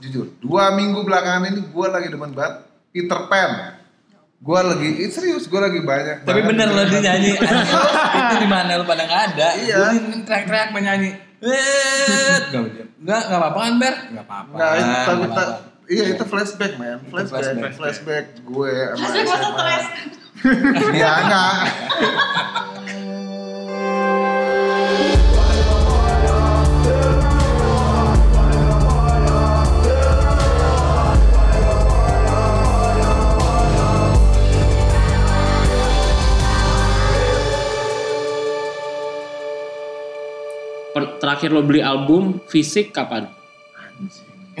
jujur dua minggu belakangan ini gue lagi demen banget Peter Pan gue lagi eh, serius gue lagi banyak Tapi banget bener loh dia dengerin nyanyi. itu di mana lu pada nggak ada. Iya. Lu ini teriak-teriak menyanyi. Eh, Enggak, enggak, enggak apa-apa kan, Ber? Enggak apa-apa. Nah, itu, tapi nggak iya itu flashback man, flashback, flashback. flashback, gue gue SMA. stres. Ya enggak. Terakhir lo beli album fisik kapan?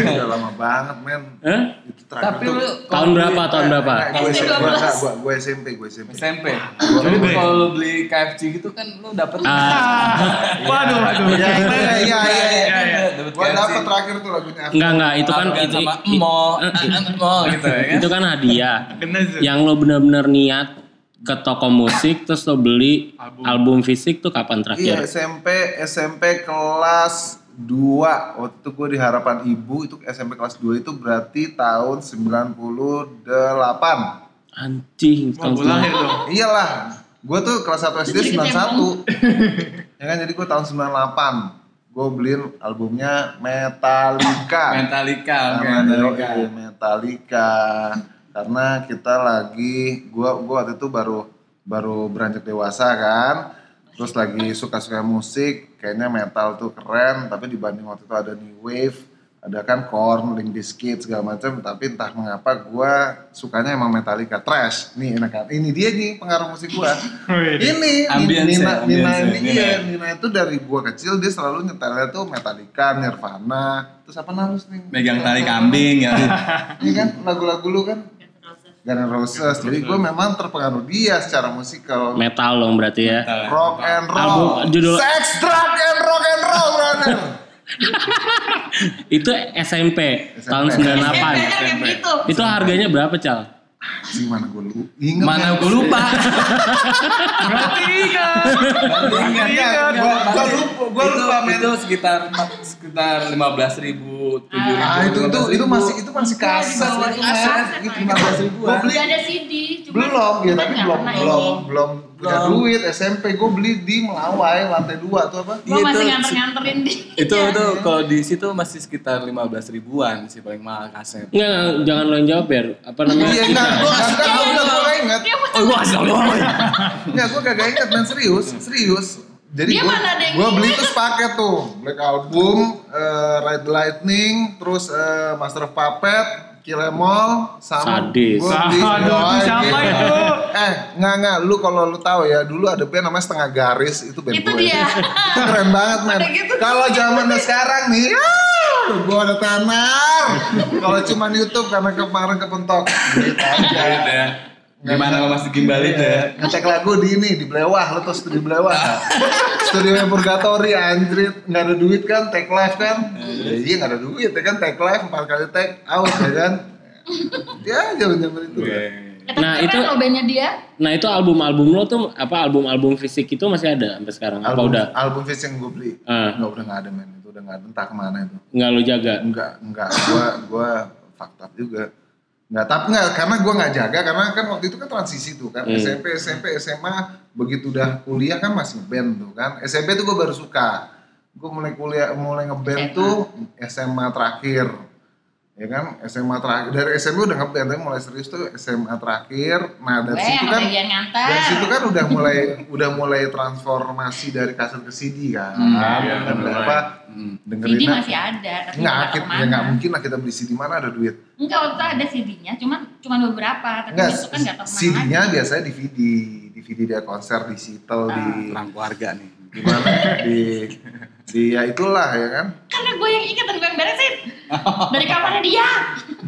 Udah lama banget men. Hah? Itu terakhir Tapi lu Tahun berapa? Tahun berapa? Gue SMP, 12. gue, SMP, gue SMP. SMP. Jadi kalau lu beli KFC gitu kan lu dapet Ah, Waduh, waduh. Iya, iya, iya, iya, iya. Dapet Gue dapet terakhir tuh lagunya. enggak enggak itu kan itu sama i- Mo, i- Mo gitu ya kan. itu kan hadiah. Kena sih. Yang lo bener-bener niat ke toko musik terus lo beli Album. album fisik tuh kapan Iya terakhir? SMP SMP kelas 2 waktu itu gue di harapan ibu itu SMP kelas 2 itu berarti tahun 98 Anjing, tahun sembilan- dong. iyalah gue tuh kelas 1 SD Sedikit 91 ya kan jadi gue tahun 98 gue beliin albumnya Metallica Metallica, Sama Metallica. Metallica. Metallica karena kita lagi gua gua waktu itu baru baru beranjak dewasa kan. Terus lagi suka-suka musik kayaknya metal tuh keren. Tapi dibanding waktu itu ada new wave ada kan Korn, Limp Bizkit segala macam tapi entah mengapa gua sukanya emang Metallica. Trash. Nih enak kan? Ini dia nih pengaruh musik gua. Wih, ini Ambience Nina, Nina, ini Nina. iya, ya. Nina itu dari gua kecil dia selalu nyetelnya tuh Metallica, Nirvana, terus apa nalus nih? Megang tali kambing ya. Ini kan? Lagu-lagu lu kan Guns N' Roses. Jadi gue memang terpengaruh dia secara musikal. metal dong berarti ya. Rock and roll. Album- judul- Sex, drug and rock and roll, brother. Itu SMP, tahun 98. SMP kayak gitu. Itu harganya berapa, Cal? Sih mana gue lu inget Mana kan? gue lupa. Berarti ingat. Ingat, ingat. Gua, gua lupa, gua itu, lupa men. itu sekitar sekitar lima belas ribu, tujuh ribu. Ah itu itu itu masih itu masih Enggak, kaset di bawah itu kaset, men. kaset, Itu Mas. lima belas ribu. Gue beli ada CD, belum ya tapi belum pernah belum belum punya duit SMP gue beli di Melawai lantai dua tuh apa? Gue Iya, masih itu- nganter-nganterin di. Itu Iya. itu kalau di situ masih sekitar lima belas ribuan sih paling mahal kaset. Enggak, enggak, jangan lo yang jawab, Ber. Apa namanya? Iya enggak, gue enggak enggak gue gue inget. Oh gua asal doang. Enggak, gue kagak inget men serius, serius. Jadi gue gue beli terus paket tuh Black Album, eh, Ride the Lightning, terus eh, Master of Puppet, Kill Em All, sama Sadis. Aduh, siapa itu? Eh, enggak enggak, lu kalau lu tahu ya, dulu ada band namanya Setengah Garis, itu band Itu gue. dia. itu keren banget men. Gitu. Kalau zamannya sekarang nih, ah, gue ada tenar. kalau cuma YouTube karena kemarin kepentok. Gitu aja. Gitu ya. Gimana lo masih gimbal itu ya? ngecek lagu di ini di Blewah lo tau studio Blewah nggak? studio Purgatory anjrit. Nggak ada duit kan take live kan? Ya, iya nggak ada duit ya kan take live empat kali take out ya kan? Ya zaman zaman itu. Tapi Nah, itu- bandnya dia. Nah, itu album-album lo tuh apa album-album fisik itu masih ada sampai sekarang? Apa album udah? album Fish yang gue beli. Ah. nggak udah nggak ada men. Itu udah nggak ada. Entah ke mana itu. Nggak lo jaga? enggak enggak gua gua fakta juga Nggak, tapi nggak karena gua nggak jaga karena kan waktu itu kan transisi tuh kan Hmm. SMP SMP SMA begitu udah kuliah kan masih ngeband tuh kan SMP tuh gua baru suka gua mulai kuliah mulai ngeband SMA. tuh SMA terakhir ya kan SMA terakhir dari SMP udah ngeband tapi mulai serius tuh SMA terakhir nah dari Weh, situ kan dari situ kan udah mulai udah mulai transformasi dari kaset ke CD kan Hmm. Dan Iya, mulai. apa Hmm. dengerin CD masih ada, tapi Nggak, nggak kita, ya nggak mungkin lah kita beli CD mana ada duit. Enggak, waktu itu ada CD-nya, cuman cuman beberapa, tapi Enggak, itu kan nggak tahu CD-nya lagi. biasanya DVD, DVD dia konser di Seattle di Perang keluarga nih. di mana di di ya itulah ya kan. Karena gue yang inget dan gue yang beresin. Dari kamarnya dia.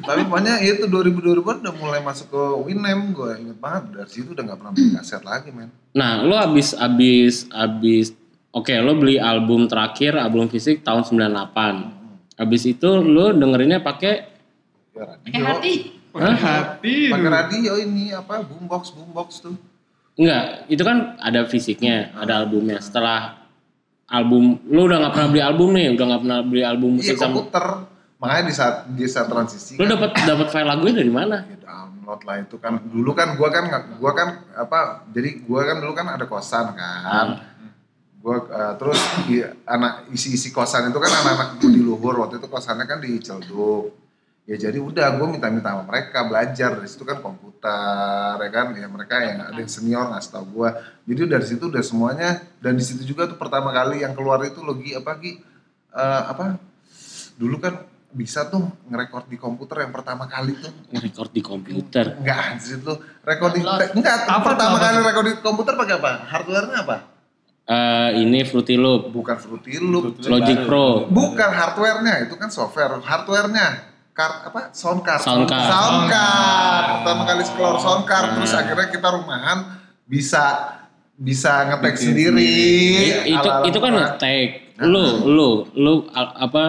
Tapi pokoknya itu 2000 2000 udah mulai masuk ke Winem gue inget banget dari situ udah nggak pernah beli kaset lagi men. Nah, lo abis abis abis oke lo beli album terakhir album fisik tahun 98. Abis itu lo dengerinnya pakai Pakai radio. hati. Hah? Hati. Pakai radio ini apa boombox boombox tuh. Enggak, itu kan ada fisiknya, ada albumnya. Setelah album lu udah nggak pernah beli album nih udah nggak pernah beli album Iya musik sama komputer. Makanya di saat di saat transisi lu kan, dapat dapat file lagunya dari mana? Ya download lah itu kan. Dulu kan gua kan gua kan apa jadi gua kan dulu kan ada kosan kan. Gua eh, terus di, anak isi-isi kosan itu kan anak-anak budi luhur. Waktu itu kosannya kan di Celduk ya jadi udah gue minta-minta sama mereka belajar. Dari situ kan komputer ya kan? Ya mereka yang ada yang senior ngasih tau gue jadi dari situ udah semuanya dan di situ juga tuh pertama kali yang keluar itu logi apa Gi Eh, apa? Dulu kan bisa tuh ngerekord di komputer yang pertama kali tuh. Record di komputer. Enggak anjir lu recording Download. enggak Apa pertama apa kali recording di komputer pakai apa? Hardware-nya apa? Eh, ini Fruity Loop. Bukan Fruity Loop. Logic Pro. Bukan hardware-nya, itu kan software. Hardware-nya card apa? Sound card. Sound card. Sound card. Pertama kali explore sound card Hmm. terus akhirnya kita rumahan bisa bisa ngetek sendiri. I- itu ala-ala itu kan ngetek lu lu lu a- apa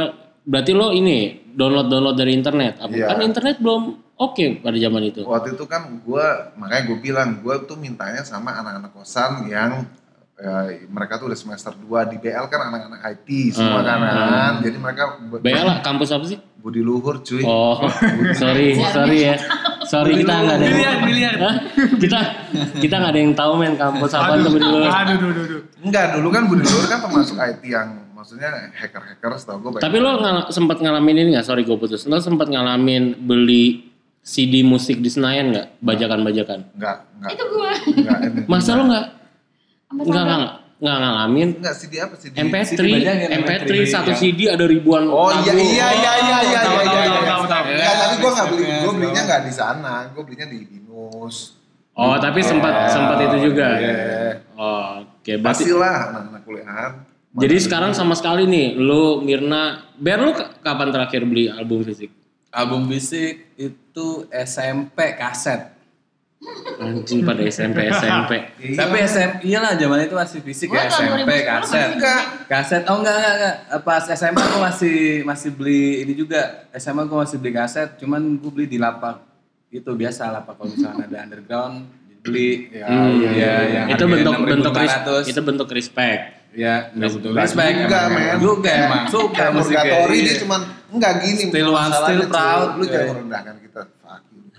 berarti lo ini download download dari internet apa Iya. kan internet belum oke pada zaman itu Waktu itu kan gua makanya gue bilang gue tuh mintanya sama anak-anak kosan yang eh, mereka tuh udah semester 2 di BL kan anak-anak IT semua Hmm, kan, kan. Jadi mereka BL lah, kampus apa sih budi luhur cuy. oh sorry sorry ya sorry kita nggak ada Biliar, biliar. Hah? kita kita nggak ada yang tahu men kampus apa tuh dulu Aduh, aduh, aduh, aduh. Enggak, dulu kan budi luhur kan termasuk IT yang maksudnya hacker-hacker setahu gue tapi lo ngal- sempat ngalamin ini nggak sorry gue putus lo sempat ngalamin beli CD musik di Senayan nggak bajakan-bajakan enggak, enggak. Itu gue. Enggak, masa lo nggak Sampai nggak sampai. Nggak nggak ngalamin Enggak CD apa CD? MP3, CD bajangin, MP3 MP3, satu yang- CD ada ribuan Oh iya iya iya iya iya iya iya. tahu. Enggak, tapi gue nggak beli, Iya, gue belinya tahu. nggak di sana, gue belinya di Binus. Oh, tapi sempat sempat itu juga. Iya. Oh, oke. Berarti Pastilah anak-anak kuliahan. jadi sekarang sama sekali nih, lu Mirna, Ber lu kapan terakhir beli album fisik? Album fisik itu SMP kaset. Anjing pada SMP SMP. Iya. Tapi SMP iyalah zaman itu masih fisik ya SMP 2010 kaset. Kaset oh enggak enggak, enggak. Pas SMA aku masih masih beli ini juga. SMA aku masih beli kaset, cuman gue beli di lapak itu biasa lapak kalau misalnya ada underground beli Ya, Hmm, iya, yang itu bentuk bentuk res- 6.500. itu bentuk respect. ya bentuk Enggak respect juga, men. juga emang suka Kayak musiknya Purgatory iya. dia cuman enggak gini. Still one, still proud. Lu jangan Iya. merendahkan kita.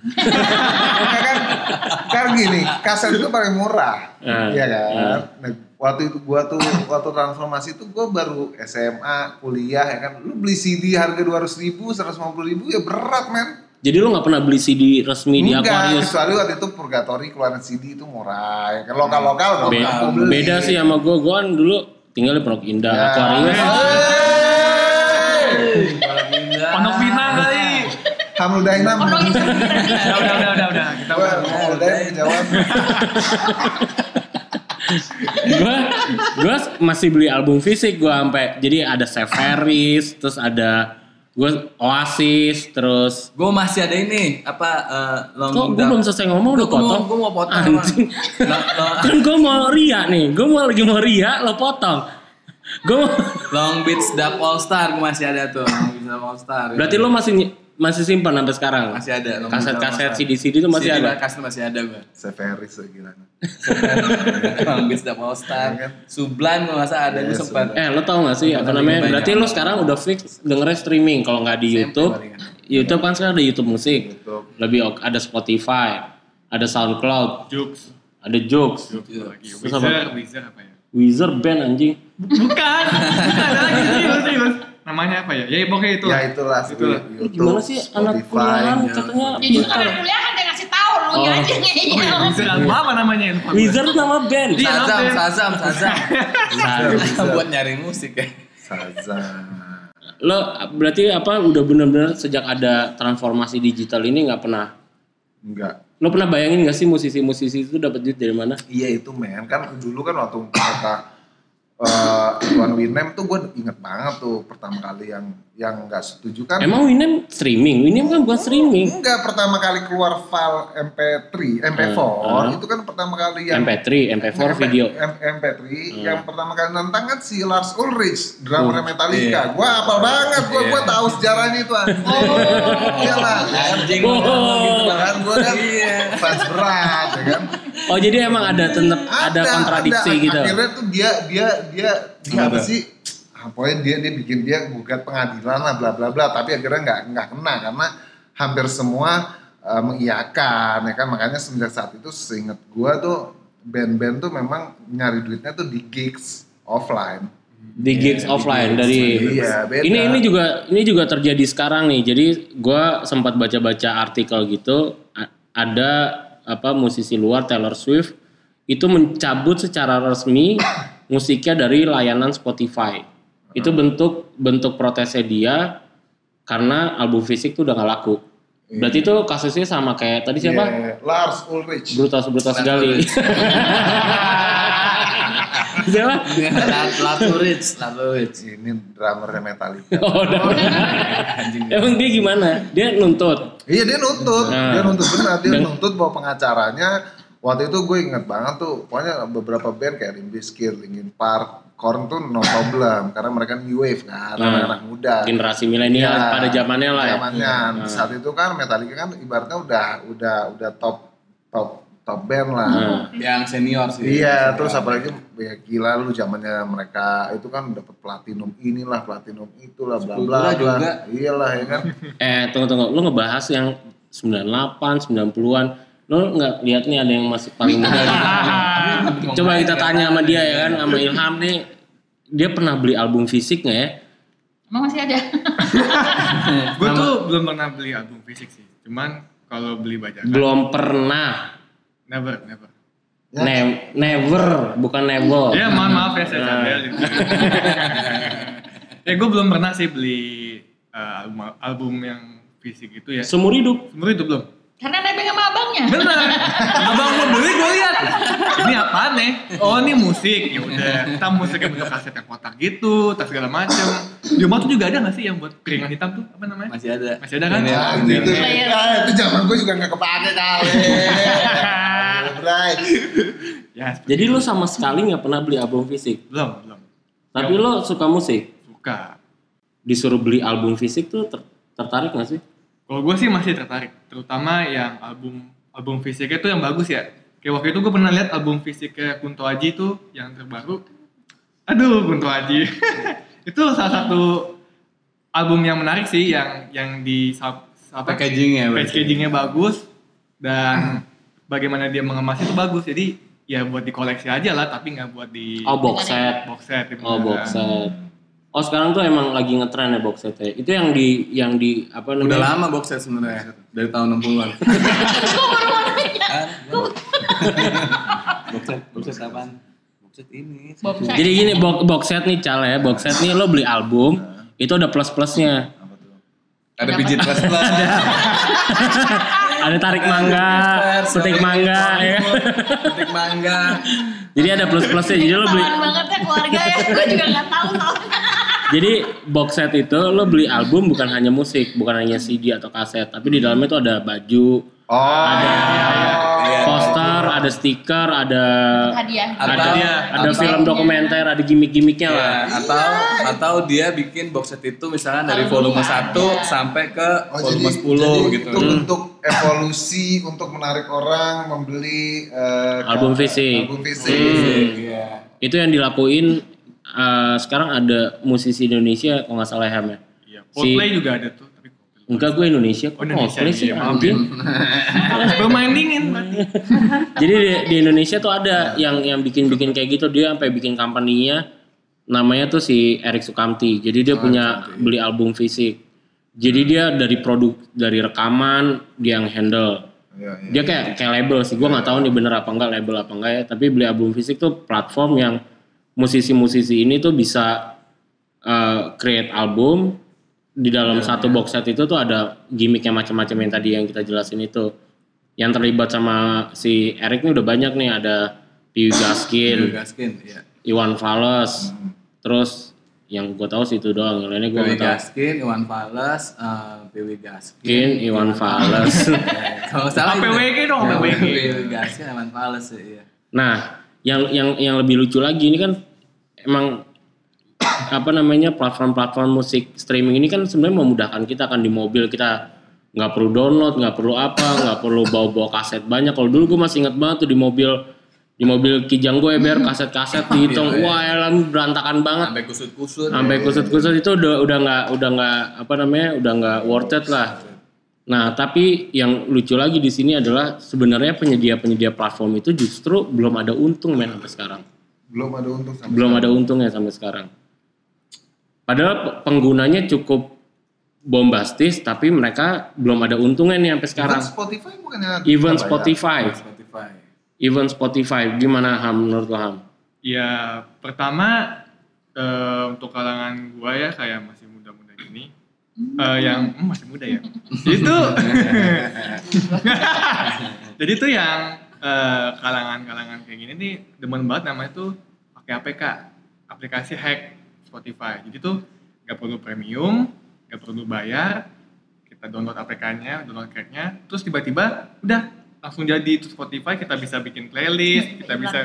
You. kan, kan gini, kaset itu paling murah. Ah, Iya kan? ah. Nah, waktu itu gua tuh waktu transformasi itu gua baru SMA, kuliah ya kan. Lu beli CD harga 200 ribu, 150 ribu ya berat men. Jadi lu nggak pernah beli CD resmi di Enggak, Aquarius? kecuali waktu itu Purgatory keluaran CD itu murah. Ya kan lokal-lokal dong. Be- aku beli. beda sih sama gue, gue kan dulu tinggal di Pondok Indah, Ya. Aquarius. Hey! Kalau pindah. Pondok Pinang kali. Hamul Dainam. Itu. Udah, udah, udah, udah, udah. Kita Gua udah. Hamul Dainam kejauhan. gue gue masih beli album fisik gue sampai jadi ada Severis terus ada gue Oasis terus Gue masih ada ini apa eh, long kok gue belum selesai ngomong udah Gua potong gua mau potong, anjing kan gue mau ria nih gue mau lagi mau ria lo potong gue mau Long Beach Dub All Star gue masih ada tuh Long Beach Dub All Star berarti lo masih masih simpan sampai sekarang masih ada kaset-kaset Star. CD CD itu masih CD ada kaset masih ada gue Severis gila. Star Iya kan? Sublime gue masa ada gue Iya, sempat eh lo tau gak sih apa namanya berarti lo sekarang udah fix dengerin streaming kalau nggak di YouTube. YouTube kan sekarang ada YouTube musik YouTube. lebih ok- ada Spotify ada SoundCloud Jokes. ada Jokes Lagi. Terus apa? Wizard, Wizard apa ya? Weezer band anjing Bukan. Bukan ada lagi serius, serius. Namanya apa ya? Ya pokoknya itu. Ya itulah. Itulah. YouTube, gimana sih anak Spotify. kuliahan katanya Ya justru pintar. karena kuliahan dia ngasih tahu lu Oh. aja Oh ngeyel. iya, Wizard apa namanya? Weezer nama band Iya, Sazam? Sazam Sazam Nah, buat nyari musik ya Saza. lo berarti apa udah bener-bener sejak ada transformasi digital ini nggak pernah Enggak. lo pernah bayangin nggak sih musisi-musisi itu dapat duit dari mana Iya itu men kan dulu kan waktu kata eh Tuan Winem tuh gue inget banget tuh pertama kali yang yang nggak setuju kan emang Winem streaming Winem kan bukan streaming enggak pertama kali keluar file MP3 MP4 Hmm. itu kan pertama kali yang MP3 MP4 video M- MP3 Hmm. yang pertama kali nantang kan si Lars Ulrich drummer Metallica Iya. gua apal banget gua gua Iya. tahu sejarahnya itu anjing oh iyalah anjing Oh. gitu kan gua kan Iya. fans berat ya kan Oh jadi emang ada tetap ada, kontradiksi ada. gitu. Akhirnya tuh dia dia dia dia Apa apa sih? Ah, Pokoknya dia dia bikin dia gugat pengadilan lah bla bla bla. Tapi akhirnya nggak nggak kena karena hampir semua eh, mengiyakan ya kan. Makanya semenjak saat itu seingat gua tuh band-band tuh memang nyari duitnya tuh di gigs offline. di gigs offline dari Iya, beda. ini ini juga ini juga terjadi sekarang nih jadi gua sempat baca-baca artikel gitu ada apa musisi luar Taylor Swift itu mencabut secara resmi musiknya dari layanan Spotify itu bentuk bentuk protesnya dia karena album fisik tuh udah gak laku berarti itu kasusnya sama kayak tadi siapa Iya, Lars Ulrich. brutal brutal sekali siapa Laturitz, Laturitz. Ini drummernya Metallica. Oh, udah. Emang dia gimana? Dia nuntut. Iya dia nuntut, Nah. dia nuntut benar, dia Dan- nuntut bahwa pengacaranya waktu itu gue inget banget tuh, pokoknya beberapa band kayak Limp Bizkit, Linkin Park, Korn tuh no problem karena mereka new wave kan, Nah. anak-anak muda. Generasi milenial Iya, pada zamannya lah ya. Zamannya. Nah. saat itu kan Metallica kan ibaratnya udah udah udah top top top band lah. Nah. Yang senior sih. Iya, terus apalagi ya gila lu zamannya mereka itu kan dapat platinum inilah, platinum itulah bla bla bla. juga. Iyalah ya kan. Eh, tunggu tunggu. Lu ngebahas yang 98, 90-an. Lu nggak lihat nih ada yang masih paling muda. Coba kita tanya sama dia ya kan, sama Ilham nih. Dia pernah beli album fisik nggak ya? Emang masih ada? Gue tuh belum pernah beli album fisik sih. Cuman kalau beli bajakan, Belum pernah. never, never. Ya. Ne- never, bukan never. Ya mohon maaf ya saya Nah. ya gue belum pernah sih beli eh, album, album yang fisik itu ya. Seumur hidup. Seumur itu belum. Karena nebeng sama abangnya. Bener. Abang mau beli gue lihat. Ini apaan nih? Oh ini musik. Ya udah. Kita musiknya bentuk kaset yang kotak gitu, tas segala macem. Di rumah tuh juga ada gak sih yang buat piringan hitam tuh? Apa namanya? Masih ada. Masih ada kan? Ini Ya, yang itu, itu, ya, itu zaman gue juga gak kepake kali. Right. Ya, Jadi lu sama sekali nggak pernah beli album fisik. belum, belum. Tapi lu suka musik. Suka. Disuruh beli album fisik tuh ter- tertarik gak sih? Kalau gue sih masih tertarik, terutama yang album album fisiknya tuh yang bagus ya. Kayak waktu itu gue pernah lihat album fisiknya Kunto Aji tuh yang terbaru. Aduh, Kunto Aji. itu salah satu album yang menarik sih, yang yang di apa, Packagingnya packagingnya bagus dan bagaimana dia mengemas itu bagus. Jadi ya buat dikoleksi aja lah, tapi nggak buat di Oh box set. box set. Oh box set. Oh sekarang tuh emang lagi ngetren ya box setnya. Itu yang di yang di apa namanya? Udah lama box set sebenarnya dari tahun 60-an. Gue baru mau nanya. box set, box set apaan? Box set ini. Bob Set. Jadi gini box, box set nih cal ya. Box set nih lo beli album itu ada plus plusnya. Ada pijit plus plus. Ada tarik mangga, petik mangga ya. kan? Petik mangga. Jadi ada plus plusnya. Jadi lo beli banget ya keluarga ya. Gue juga gak tahu soalnya. Jadi box set itu lo beli album bukan hanya musik, bukan hanya CD atau kaset, tapi di dalamnya itu ada baju, Oh, ada Iya. poster, ada stiker, ada Hadiah. ada Atau- ada atau- film dokumenter, ada gimmick-gimmicknya lah. Ya, atau atau dia bikin box set itu misalnya dari volume 1 sampai ke Oh, volume jadi, 10 jadi gitu. Itu bentuk evolusi untuk menarik orang membeli eh, Album fisik. Album fisik. Hmm. Iya. Itu yang dilakuin eh, sekarang ada musisi Indonesia kalau nggak salah ya Ham ya. Iya, Coldplay juga ada tuh, tapi Coldplay. Enggak gue Indonesia kok Oh, Indonesia, Coldplay sih iya, anjing. Bermain dingin berarti. Jadi di, di Indonesia tuh ada yang yang bikin-bikin kayak gitu dia sampai bikin company-nya namanya tuh si Erik Sukamti. Jadi dia punya beli album fisik. Jadi dia dari produk dari rekaman dia yang handle. Iya, iya. Dia kayak kayak label sih. Gua nggak tahu nih bener apa enggak label apa enggak ya. Tapi beli album fisik tuh platform yang musisi-musisi ini tuh bisa uh, create album di dalam satu box set itu tuh ada gimmicknya macam-macam yang tadi yang kita jelasin itu. Yang terlibat sama si Erik ini udah banyak nih ada Piwi Gaskin, Gaskin, iya. Iwan Fals, terus yang gue tahu sih itu doang. Yang lainnya gue PW nggak tahu. Gaskin, Iwan Fales, eh, PW Gaskin. Gaskin, Iwan Fals. Kalau salah APWG dong, APWG. PW Gaskin, Iwan Fales iya. Nah, yang yang yang lebih lucu lagi ini kan emang apa namanya platform-platform musik streaming ini kan sebenarnya memudahkan kita kan di mobil kita nggak perlu download, nggak perlu apa, nggak perlu bawa-bawa kaset banyak. Kalau dulu gue masih inget banget tuh di mobil di mobil kijang gue ber kaset-kaset dihitung, wah elah berantakan banget. Sampai kusut-kusut. Sampai kusut-kusut itu udah udah nggak udah nggak apa namanya udah nggak worth it lah. Nah tapi yang lucu lagi di sini adalah sebenarnya penyedia-penyedia platform itu justru belum ada untung men sampai sekarang. Belum ada untung sampai Belum ada untungnya sampai sekarang. Padahal pe- penggunanya cukup bombastis tapi mereka belum ada untungnya nih sampai sekarang. Kan Spotify bukannya Even bayar? Spotify, Spotify. even Spotify gimana Ham menurut lo Ham? Ya pertama eh, untuk kalangan gua ya kayak masih muda-muda gini, eh, yang hmm, masih muda ya. itu jadi tuh yang eh, kalangan-kalangan kayak gini nih demen banget namanya tuh pakai APK, aplikasi hack Spotify. Jadi tuh nggak perlu premium, nggak perlu bayar, kita download APK-nya, download crack-nya, terus tiba-tiba udah langsung jadi itu Spotify kita bisa bikin playlist, kita bisa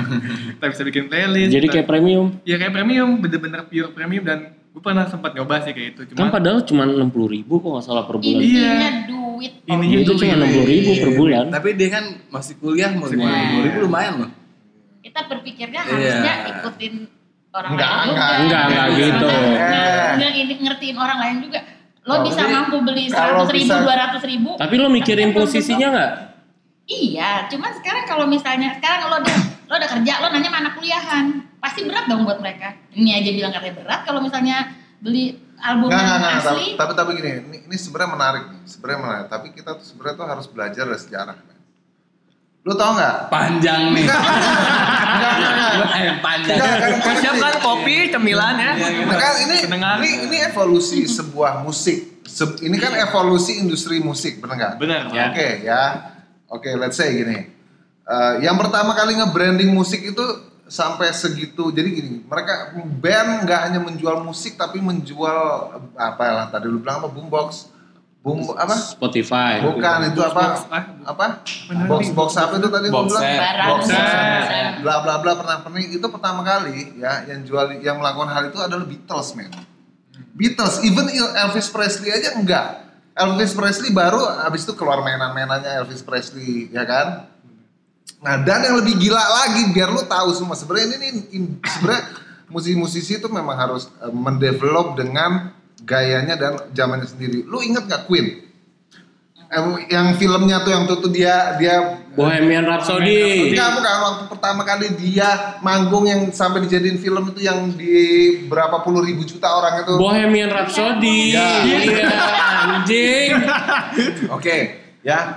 kita bisa bikin playlist. Jadi kita- kayak premium. ya kayak premium, bener-bener pure premium dan gue pernah sempat nyoba sih kayak itu. Kan Cuma padahal cuma 60 ribu kok nggak salah per bulan. Iya. Intinya duit. Ininya itu cuma 60 ribu per bulan. Tapi dia kan masih kuliah mau lima Nah. ribu lumayan loh. Kita berpikirnya Iya. harusnya ikutin orang Enggak, lain juga. enggak. Enggak, enggak gitu. Enggak, enggak ini- ngertiin orang lain juga. Lo Kalau bisa ini- mampu beli seratus ribu, dua ratus ribu. Tapi lo mikirin Tapi posisinya nggak? Iya, cuman sekarang kalau misalnya sekarang lo lo udah kerja, lo nanya sama anak kuliahan, pasti berat dong buat mereka. Ini aja bilang katanya berat kalau misalnya beli album yang enggak, enggak. Tapi, asli. tapi, tapi gini, ini, ini sebenarnya menarik nih. Sebenarnya menarik. Tapi kita tuh sebenarnya tuh harus belajar dari sejarah. men. Lu tau nggak? Panjang nih. Enggak, enggak, enggak. Eh, panjang. Enggak, kan- kan siapkan kopi, cemilan ya. Kan ini, ini ini evolusi sebuah musik. Se- ini kan evolusi industri musik, bener nggak? Bener. Oke ya, oke let's say gini. Eh, yang pertama kali nge-branding musik itu sampai segitu. Jadi gini, mereka band nggak hanya menjual musik tapi menjual apa lah tadi lu bilang apa boombox, boom apa? Spotify. Bukan itu apa? Box, ah, Apa? Box box apa itu tadi lu Box bilang? Barang, Box. Bla bla bla pernah pernah itu pertama kali ya yang jual yang melakukan hal itu adalah Beatles man. Beatles, even Elvis Presley aja enggak. Elvis Presley baru habis itu keluar mainan-mainannya Elvis Presley ya kan. Nah dan yang lebih gila lagi biar lu tahu semua sebenarnya ini, ini sebenarnya musisi-musisi itu memang harus eh, mendevelop dengan gayanya dan zamannya sendiri. Lu inget nggak Queen? Eh, yang filmnya tuh yang tuh, tuh dia dia Bohemian Rhapsody. Enggak, bukan waktu pertama kali dia manggung yang sampai dijadiin film itu yang di berapa puluh ribu juta orang itu. Bohemian Rhapsody. Ya. Iya, anjing. Oke, ya.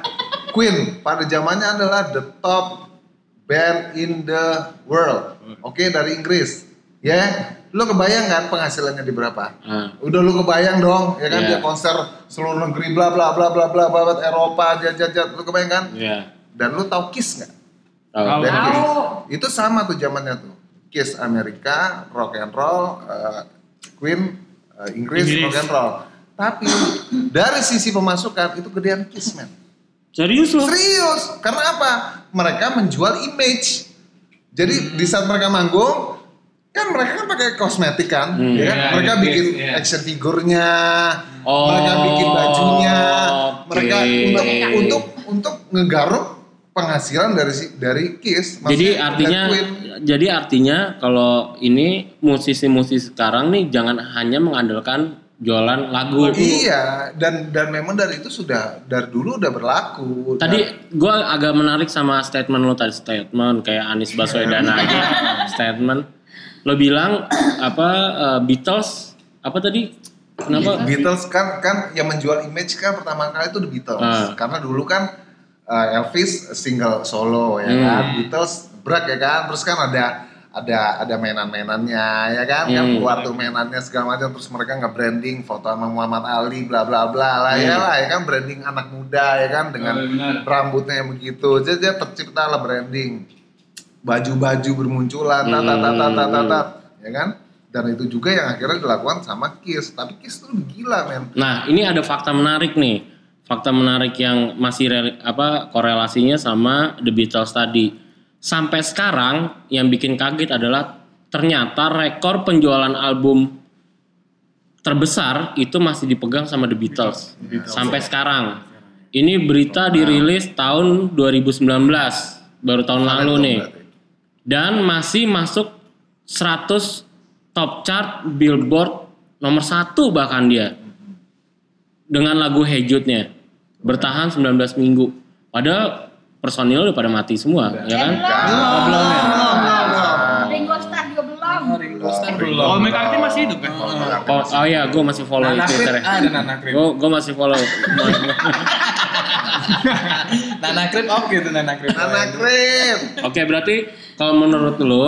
Queen pada zamannya adalah the top band in the world. Oke, dari Inggris. Ya. Lo kebayang kan penghasilannya di berapa? Ah. Udah lu kebayang dong, ya kan Iya. dia konser seluruh negeri bla bla bla bla bla bla bla Eropa jajat jajat lu kebayang kan? Iya. Dan lu tahu Kiss nggak? Tahu. Tahu. Itu sama tuh zamannya tuh. Kiss Amerika, rock and roll, eh, Queen eh, Inggris, Inggris. rock and roll. Tapi dari sisi pemasukan itu gedean Kiss man. Serius lo? Serius, karena apa? Mereka menjual image. Jadi di saat mereka manggung, kan mereka kan pakai kosmetik kan, Hmm. ya kan? Iya, mereka iya, bikin iya. action figurnya, Oh, mereka bikin bajunya, oke. mereka untuk untuk untuk ngegaruk penghasilan dari si- dari Kiss. Jadi artinya jadi artinya kalau ini musisi-musisi sekarang nih jangan hanya mengandalkan jualan lagu. Iya, dan dan memang dari itu sudah dari dulu udah berlaku. Tadi gue agak menarik sama statement lo tadi statement kayak Anies Baswedan aja statement. Lo bilang apa eh, Beatles apa tadi? Kenapa? Beatles kan kan yang menjual image kan pertama kali itu The Beatles Ah. karena dulu kan uh, Elvis single solo ya Hmm. kan Beatles berat ya kan terus kan ada ada ada mainan-mainannya ya kan kan Hmm. keluar tuh mainannya segala macam terus mereka nggak branding foto sama Muhammad Ali bla bla bla lah ya Hmm. lah ya kan branding anak muda ya kan dengan benar. rambutnya yang begitu jadi dia tercipta lah branding baju-baju bermunculan tat tat tat tat tat, tat, ya kan dan itu juga yang akhirnya dilakukan sama Kiss tapi Kiss tuh gila men Nah, ini ada fakta menarik nih. Fakta menarik yang masih rel- apa korelasinya sama The Beatles tadi. Sampai sekarang yang bikin kaget adalah ternyata rekor penjualan album terbesar itu masih dipegang sama The Beatles sampai sekarang. Ini berita dirilis tahun 2019, baru tahun lalu nih. Dan masih masuk 100 top chart Billboard nomor satu bahkan dia. Dengan lagu Hejutnya. Bertahan 19 minggu. Padahal personil udah pada mati semua, ya kan? belum. belum ya? Ringo Starr juga belum. Oh, Ringo Starr belum. Paul McCartney masih hidup kan? Oh, oh iya, gue masih follow Nana Krip, Twitternya. ah, ada Nana Krip. Gue gue masih follow. Nana Krip oke tuh Nana Krip. Nana Krip. Oke, berarti kalau menurut lo,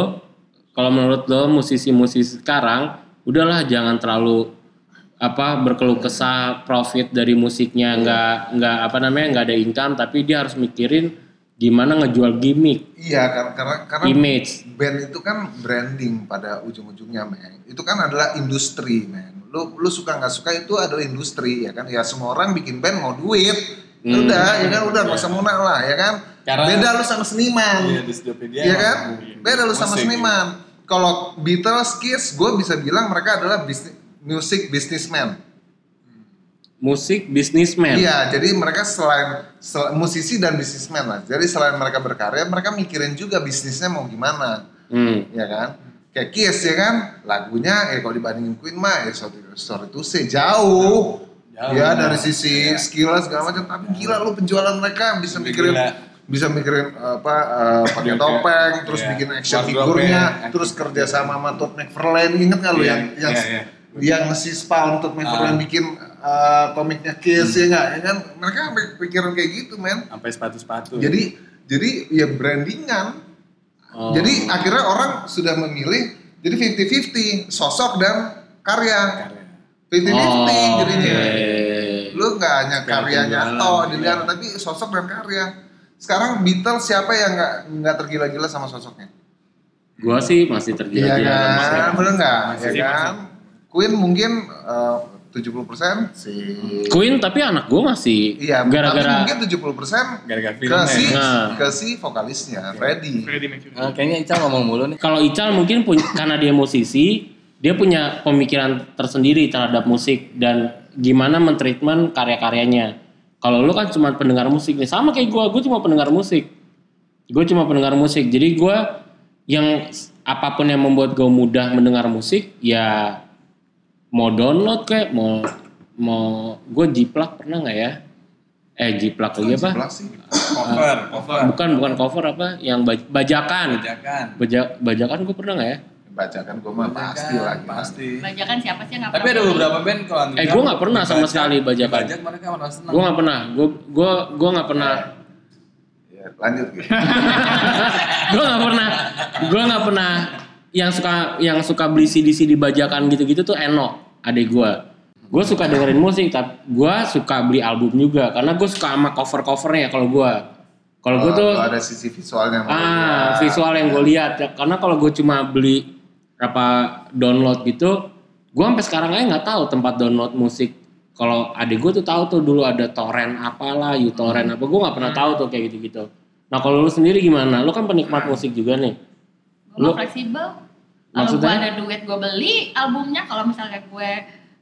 kalau menurut lo musisi-musisi sekarang, udahlah jangan terlalu apa berkeluh kesah profit dari musiknya nggak nggak apa namanya nggak ada income tapi dia harus mikirin gimana ngejual gimmick Iya karena karena, karena image band itu kan branding pada ujung-ujungnya men. Itu kan adalah industri men. Lu lu suka nggak suka itu adalah industri ya kan. Ya semua orang bikin band mau duit. Ya Hmm. Udah ya kan udah nggak usah muna lah ya kan. Karena- Beda lu sama seniman. Iya, Iya emang kan? Beda lu sama Musik, seniman. Kalau Beatles, Kiss, gue bisa bilang mereka adalah bisnis music businessman. musik bisnismen Iya, jadi mereka selain sel- musisi dan bisnismen lah. Jadi selain mereka berkarya, mereka mikirin juga bisnisnya mau gimana, Hmm. ya kan? Kayak Kiss ya kan, lagunya ya kalau dibandingin Queen mah ya sorry, sorry to say jauh. Jauh. Ya dari sisi skill segala macam, tapi gila lu penjualan mereka bisa mikirin gila. bisa mikirin apa eh, pakai Video topeng, terus iya. bikin action figurnya, action terus kerja sama sama Todd McFarlane, inget nggak lu Iya, yang yang iya, iya. Yang si Spawn Todd McFarlane Ah. bikin eh, komiknya Kiss ya nggak, ya kan? Mereka sampai pikiran kayak gitu men. Sampai sepatu-sepatu. Jadi jadi ya brandingan. Oh. Jadi akhirnya orang sudah memilih jadi 50-50 sosok dan karya. Karya. 50-50 Oh, jadinya. oke. Lu nggak hanya karyanya toh iya. dilihat tapi sosok dan karya. Sekarang Beatles siapa yang nggak nggak tergila-gila sama sosoknya? gua sih masih Iya tergila-gila musik. kan, bener nggak? Ya sih, kan? Queen mungkin eh, 70% si Queen tapi anak gua masih Iya, tapi gara-gara mungkin 70% Gara-gara ke si Nah. ke si vokalisnya Freddie. Freddie Mercury. Eh, kayaknya Ical ngomong mulu nih. kalau Ical mungkin punya karena dia musisi, dia punya pemikiran tersendiri terhadap musik dan gimana mentreatment karya-karyanya. Kalau lu kan cuma pendengar musik nih, sama kayak gua, gua cuma pendengar musik. Gue cuma pendengar musik. Jadi gua yang apa pun yang membuat gue mudah mendengar musik, ya mau download kayak mau mau gue jiplak pernah nggak ya? Eh jiplak lagi apa? Sih. Cover, cover. Bukan bukan cover apa? Yang baj- bajakan. Bajakan. Baja, bajakan gue pernah nggak ya? Bacakan gue mah pasti Bajakan, lagi. Pasti. Bajakan siapa sih yang nggak Tapi ada pernah beberapa band kalau Eh, gua nggak pernah sama sekali bajakan. Bajak mereka senang. Gue nggak pernah. Gue gue gue nggak pernah. Ya, lanjut gitu. gue nggak pernah. Gue nggak pernah. Yang suka yang suka beli CD CD bajakan gitu-gitu tuh Eno, adik gue. Gue suka dengerin musik, tapi gue suka beli album juga karena gue suka sama cover covernya kalau gue. Kalau gue Oh, tuh kalau ada sisi visualnya. ah visual yang gue lihat ya. karena kalau gue cuma beli apa download gitu gue sampai sekarang aja nggak tahu tempat download musik kalau adik gue tuh tahu tuh dulu ada torrent apalah utorrent apa gue nggak pernah tahu tuh kayak gitu gitu nah kalau lu sendiri gimana lu kan penikmat musik juga nih Gue fleksibel. Kalau gue Maksudnya? ada duit gue beli albumnya. Kalau misalnya gue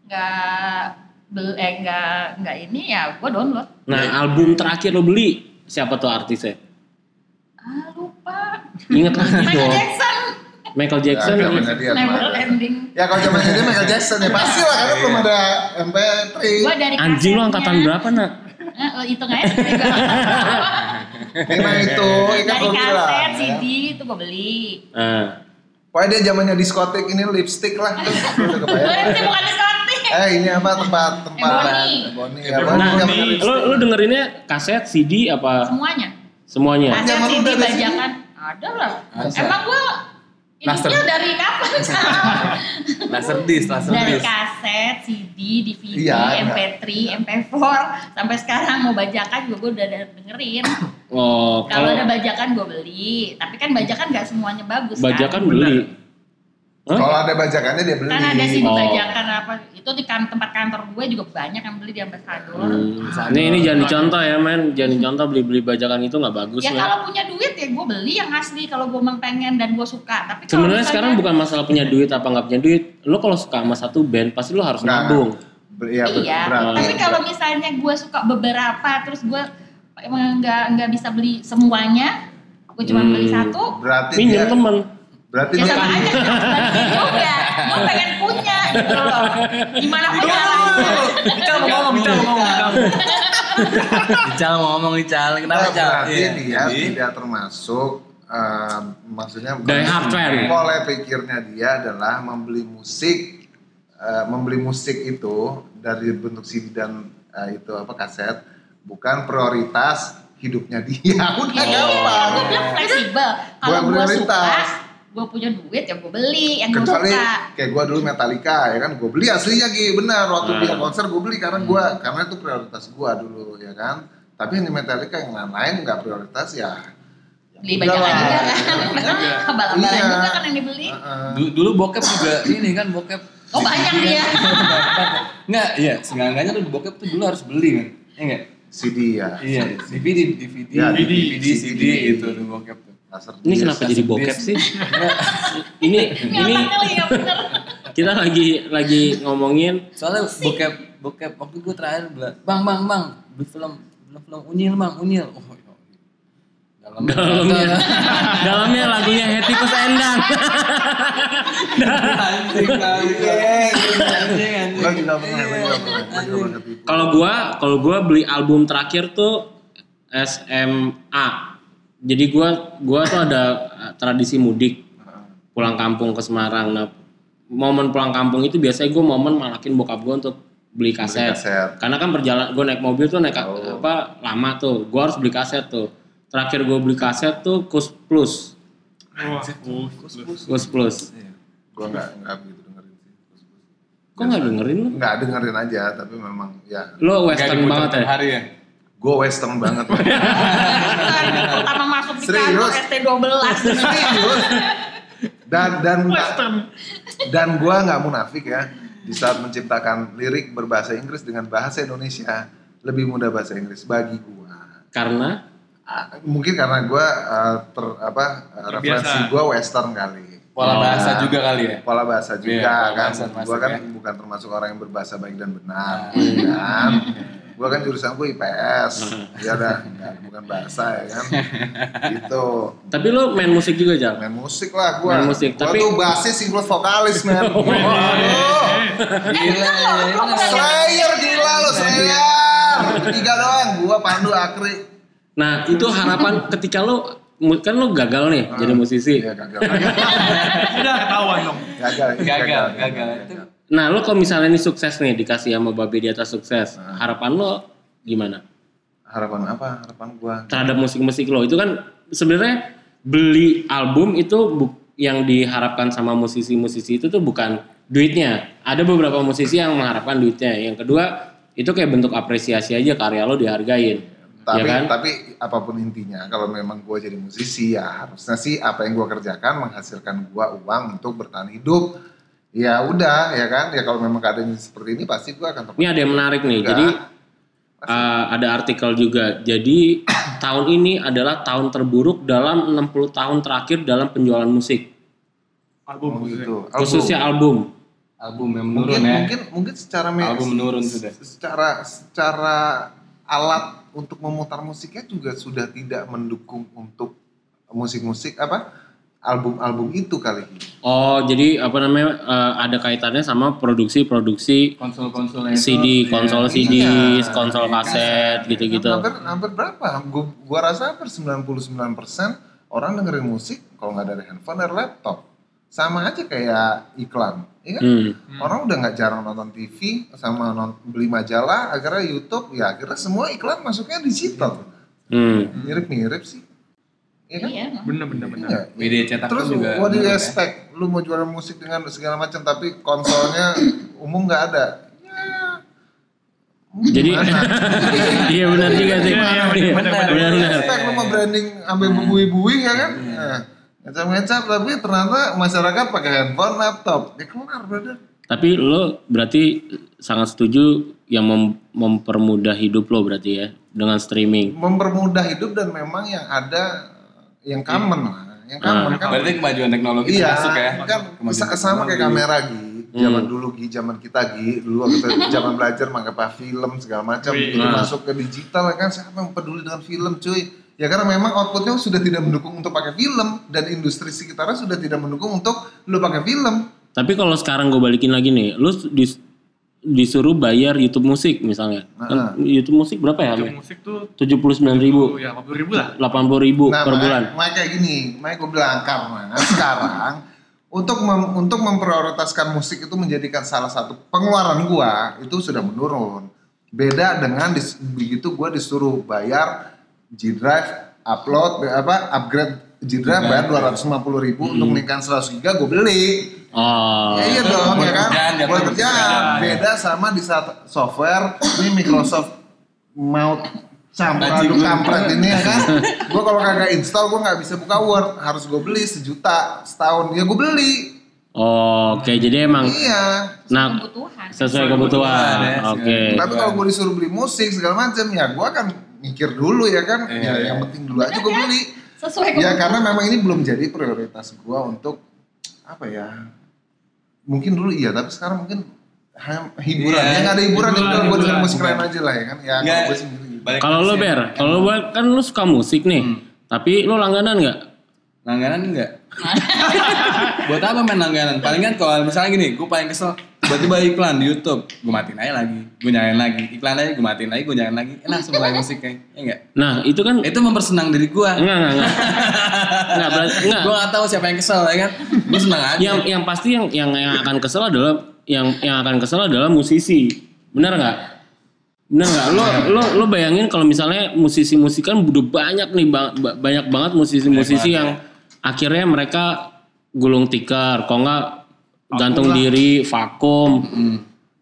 nggak bel eh nggak nggak ini ya gue download. nah album terakhir lu beli siapa tuh artisnya Ah lupa. inget lagi Michael Jackson. Michael Jackson Ya, inget. zamannya dia Never ending. Ya kalau zaman ini Michael Jackson ya pasti lah karena belum ada MP3. Gue dari anjing lu kasetnya. angkatan berapa nak Eh, hitung aja sendiri gua. Nah itu, ya kan Dari kaset, ya. CD itu gue beli. nah, Pokoknya dia zamannya diskotik ini lipstick lah. Berarti bukan diskotik. Eh ini apa tempat tempat Ebony. Ebony ya. Nah lu lu dengerinnya kaset CD apa Semuanya. semuanya Kaset, CD, bajakan. Ada lah. Emang gue Laser. Dari kapan? Laser disc, laser dari kaset, CD, DVD, Iya, MP3, MP4 sampai sekarang mau bajakan juga gue udah dengerin. oh Kalau ada bajakan gue beli, tapi kan bajakan nggak semuanya bagus bajakan kan. beli Hah? Kalau ada bajakannya dia beli. Kan ada sih Oh. bajakan apa itu di kan, tempat kantor gue juga banyak yang beli di ambasador. Hmm. Ini ini jangan dicontoh ya men, jangan dicontoh beli-beli bajakan itu nggak bagus Ya kalau punya duit ya gue beli yang asli kalau gue emang pengen dan gue suka. Tapi kalau Sebenarnya misalnya- sekarang bukan masalah punya duit apa nggak punya duit. Lo kalau suka sama satu band pasti lo harus Nah, nabung. Ber- Iya, ber- iya. berarti. Tapi kalau misalnya gue suka beberapa terus gue emang nggak nggak bisa beli semuanya, gue cuma Hmm. beli satu. berarti Minjem dia, temen. Berarti Ya dia sama aja sebaliknya juga. Gue pengen punya gitu loh. Gimana pun caranya. Ical mau ngomong, Ical mau ngomong. Ical. Mau ngomong Ical, kenapa Nah, Ical? berarti Iya. dia Jadi, tidak termasuk eh, maksudnya Die hard fan. Pola pikirnya dia adalah membeli musik eh, membeli musik itu dari bentuk CD dan eh, itu apa kaset bukan prioritas hidupnya dia. Udah Ya, gampang. gue bilang fleksibel. Kalau gue suka, prioritas. Gue punya duit ya gue beli yang gue Kecuali suka. kayak gue dulu Metallica ya kan, gue beli aslinya Gi, benar waktu Hmm. dia konser gue beli karena gue karena itu prioritas gue dulu ya kan. Tapi yang di Metallica yang lain nggak prioritas ya. ya Beli udahlah. bajakan juga kan. Balap-balap Iya. juga kan yang dibeli. Heeh. du- dulu bokep juga ini kan bokep. Oh banyak dia. Enggak, iya, seenggaknya tuh bokep tuh dulu harus beli kan. Iya enggak? CD ya. Iya, DVD, DVD, Ya, DVD, DVD, CD, gitu tuh bokep. Laser Ini kenapa jadi bokep sih? ini Ini bener. kita lagi lagi ngomongin Soalnya bokep, bokep waktu gue terakhir bilang, bang, bang, bang, beli film, film, film unyil bang, unyil. Oh, iya. Dalamnya, dalamnya lagunya Endang. juga pernah ketipu. Kalau gua kalau gua beli album terakhir tuh SMA. Jadi gua gua tuh ada eh, tradisi mudik pulang kampung ke Semarang. Nah, momen pulang kampung itu biasanya gua momen malakin bokap gua untuk beli kaset. kaset. Karena kan perjalanan gua naik mobil tuh naik Oh. apa lama tuh. Gua harus beli kaset tuh. Terakhir gua beli kaset tuh Kus Plus. Wah, uh, Kus Plus. Gue nggak nggak begitu dengerin sih. Kok nggak dengerin lu? Nggak dengerin aja, tapi memang ya. Lo western banget ya? hari ya? Gue western banget. Pertama masuk di Serius? kantor ST12. Serius. Dan dan dan gue nggak munafik ya. Di saat menciptakan lirik berbahasa Inggris dengan bahasa Indonesia lebih mudah bahasa Inggris bagi gue. Karena mungkin karena gue ter apa uh, referensi gue western kali Pola Oh. bahasa juga kali ya? pola bahasa juga Iya, pola kan bahasa gue kan ya. bukan termasuk orang yang berbahasa baik dan benar Ah. ya kan gue kan jurusan gue IPS ya udah nggak, bukan bahasa ya kan gitu tapi lo main musik juga Jal? main musik lah gue Main musik, gue tapi- tuh basis include vokalis men Oh, Waduh. Gila, gila. Slayer gila lo Slayer tiga doang gue Pandu Akri Nah itu harapan ketika lo kan lo gagal nih jadi musisi. Iya gagal Udah ketahuan dong. gagal Gagal, gagal. Itu Nah lo kalau misalnya ini sukses nih dikasih sama babe di atas sukses, Nah. harapan lo gimana harapan apa harapan gue terhadap musik-musik lo? Itu kan sebenarnya beli album itu bu- yang diharapkan sama musisi-musisi itu tuh bukan duitnya. Ada beberapa musisi yang mengharapkan duitnya. Yang kedua itu kayak bentuk apresiasi aja karya lo dihargain. tapi ya kan? tapi apa pun intinya kalau memang gue jadi musisi ya harusnya sih apa yang gue kerjakan menghasilkan gue uang untuk bertahan hidup ya udah ya kan ya kalau memang keadaan seperti ini pasti gue akan Ini ada yang menarik nih. Enggak. Jadi uh, ada artikel juga. Jadi tahun ini adalah tahun terburuk dalam 60 tahun terakhir dalam penjualan musik, Album gitu gitu. khususnya album. album yang menurun mungkin ya. mungkin mungkin secara Album menurun sudah. secara secara alat untuk memutar musiknya juga sudah tidak mendukung untuk musik-musik apa album-album itu kali Oh, jadi apa namanya uh, ada kaitannya sama produksi-produksi Konsol-konsolnya itu. CD, iya. konsol CD, Iya. konsol kaset gitu-gitu. hampir hampir berapa gua, gua rasa hampir 99% orang dengerin musik kalau nggak dari handphone dari laptop sama aja kayak iklan ya kan? Hmm. orang udah nggak jarang nonton TV sama non- beli majalah akhirnya YouTube ya akhirnya semua iklan masuknya digital Hmm. mirip-mirip sih ya kan Iya. Bener bener bener. Iya. Media cetak Terus juga what do you menurun ya. expect? Lu mau jualan musik dengan segala macam tapi konsolnya umum nggak ada. Ya, Jadi iya benar juga sih. Iya, iya, Iya, benar, benar, expect lu mau branding sampai bubui-bui ya kan? Nah, ngecap-ngecap tapi ternyata masyarakat pakai handphone, laptop. Ya kelar brother. Tapi lo berarti sangat setuju yang mem- mempermudah hidup lo berarti ya dengan streaming. Mempermudah hidup dan memang yang ada yang common lah. Yang common kan. Berarti kemajuan teknologi Iya, masuk ya. kan Kemajuan sa- sama kayak kamera Gi. Zaman dulu Gi, zaman kita Gi, dulu waktu kita zaman belajar pakai apa film segala macam, begitu Nah. masuk ke digital ya kan siapa yang peduli dengan film cuy? Ya karena memang outputnya sudah tidak mendukung untuk pakai film dan industri sekitarnya sudah tidak mendukung untuk lu pakai film. Tapi kalau sekarang gue balikin lagi nih, lu dis- disuruh bayar YouTube musik misalnya. Kan YouTube musik berapa ya? Untuk musik tuh Tujuh puluh sembilan ribu, ya 80 ribu lah. delapan puluh ribu Nah, per makanya- bulan. makanya kayak gini, makanya gue bilang karena sekarang untuk mem- untuk memprioritaskan musik itu menjadikan salah satu pengeluaran gua itu sudah menurun. Beda dengan dis- begitu gua disuruh bayar G Drive, upload apa upgrade Drive bayar 250 ribu untuk meningkatkan 100 giga gue beli. Oh, Ya iya dong ya kan. kerjaan, ya, Buat kerjaan. kerjaan. Beda sama di saat software ini Microsoft mau campur aduk kampret ini ya kan. Gue kalau kagak install gue nggak bisa buka Word. Harus gue beli sejuta setahun. Ya gue beli. Oh, oke. Jadi emang, Iya. nah kebutuhan. sesuai kebutuhan. ya, Oke. Tapi kalau gue disuruh beli musik segala macam ya gue akan mikir dulu ya kan. Iya, ya yang penting dulu aja gue beli. Sesuai Ya karena memang ini belum jadi prioritas gue untuk apa ya? Mungkin dulu iya, tapi sekarang mungkin hiburan. Iya, ya nggak ada hiburan, gue denger hiburan. musik lain aja lah ya kan. Ya Nggak, kalau gue sendiri. Kalau lo ber, kalau lo Ber, kan lo suka musik nih, tapi lo langganan nggak? Langganan enggak? Buat apa main langganan? Palingan kalau misalnya gini, gue paling kesel tiba-tiba iklan di YouTube, gue matiin aja lagi, gue nyalain lagi, iklan aja gue matiin lagi, gue nyalain lagi, enak langsung mulai musik kayak, ya enggak? Nah itu kan Itu mempersenang diri gue. enggak enggak enggak. enggak berarti enggak. Gue gak tahu siapa yang kesel ya kan, gue senang aja. Yang yang pasti yang yang yang akan kesel adalah yang yang akan kesel adalah musisi. Benar nggak? Benar nggak? Lo lo lo bayangin kalau misalnya musisi-musisi kan udah banyak nih ba- ba- banyak banget musisi-musisi yang akhirnya mereka gulung tikar, kok nggak gantung diri, vakum.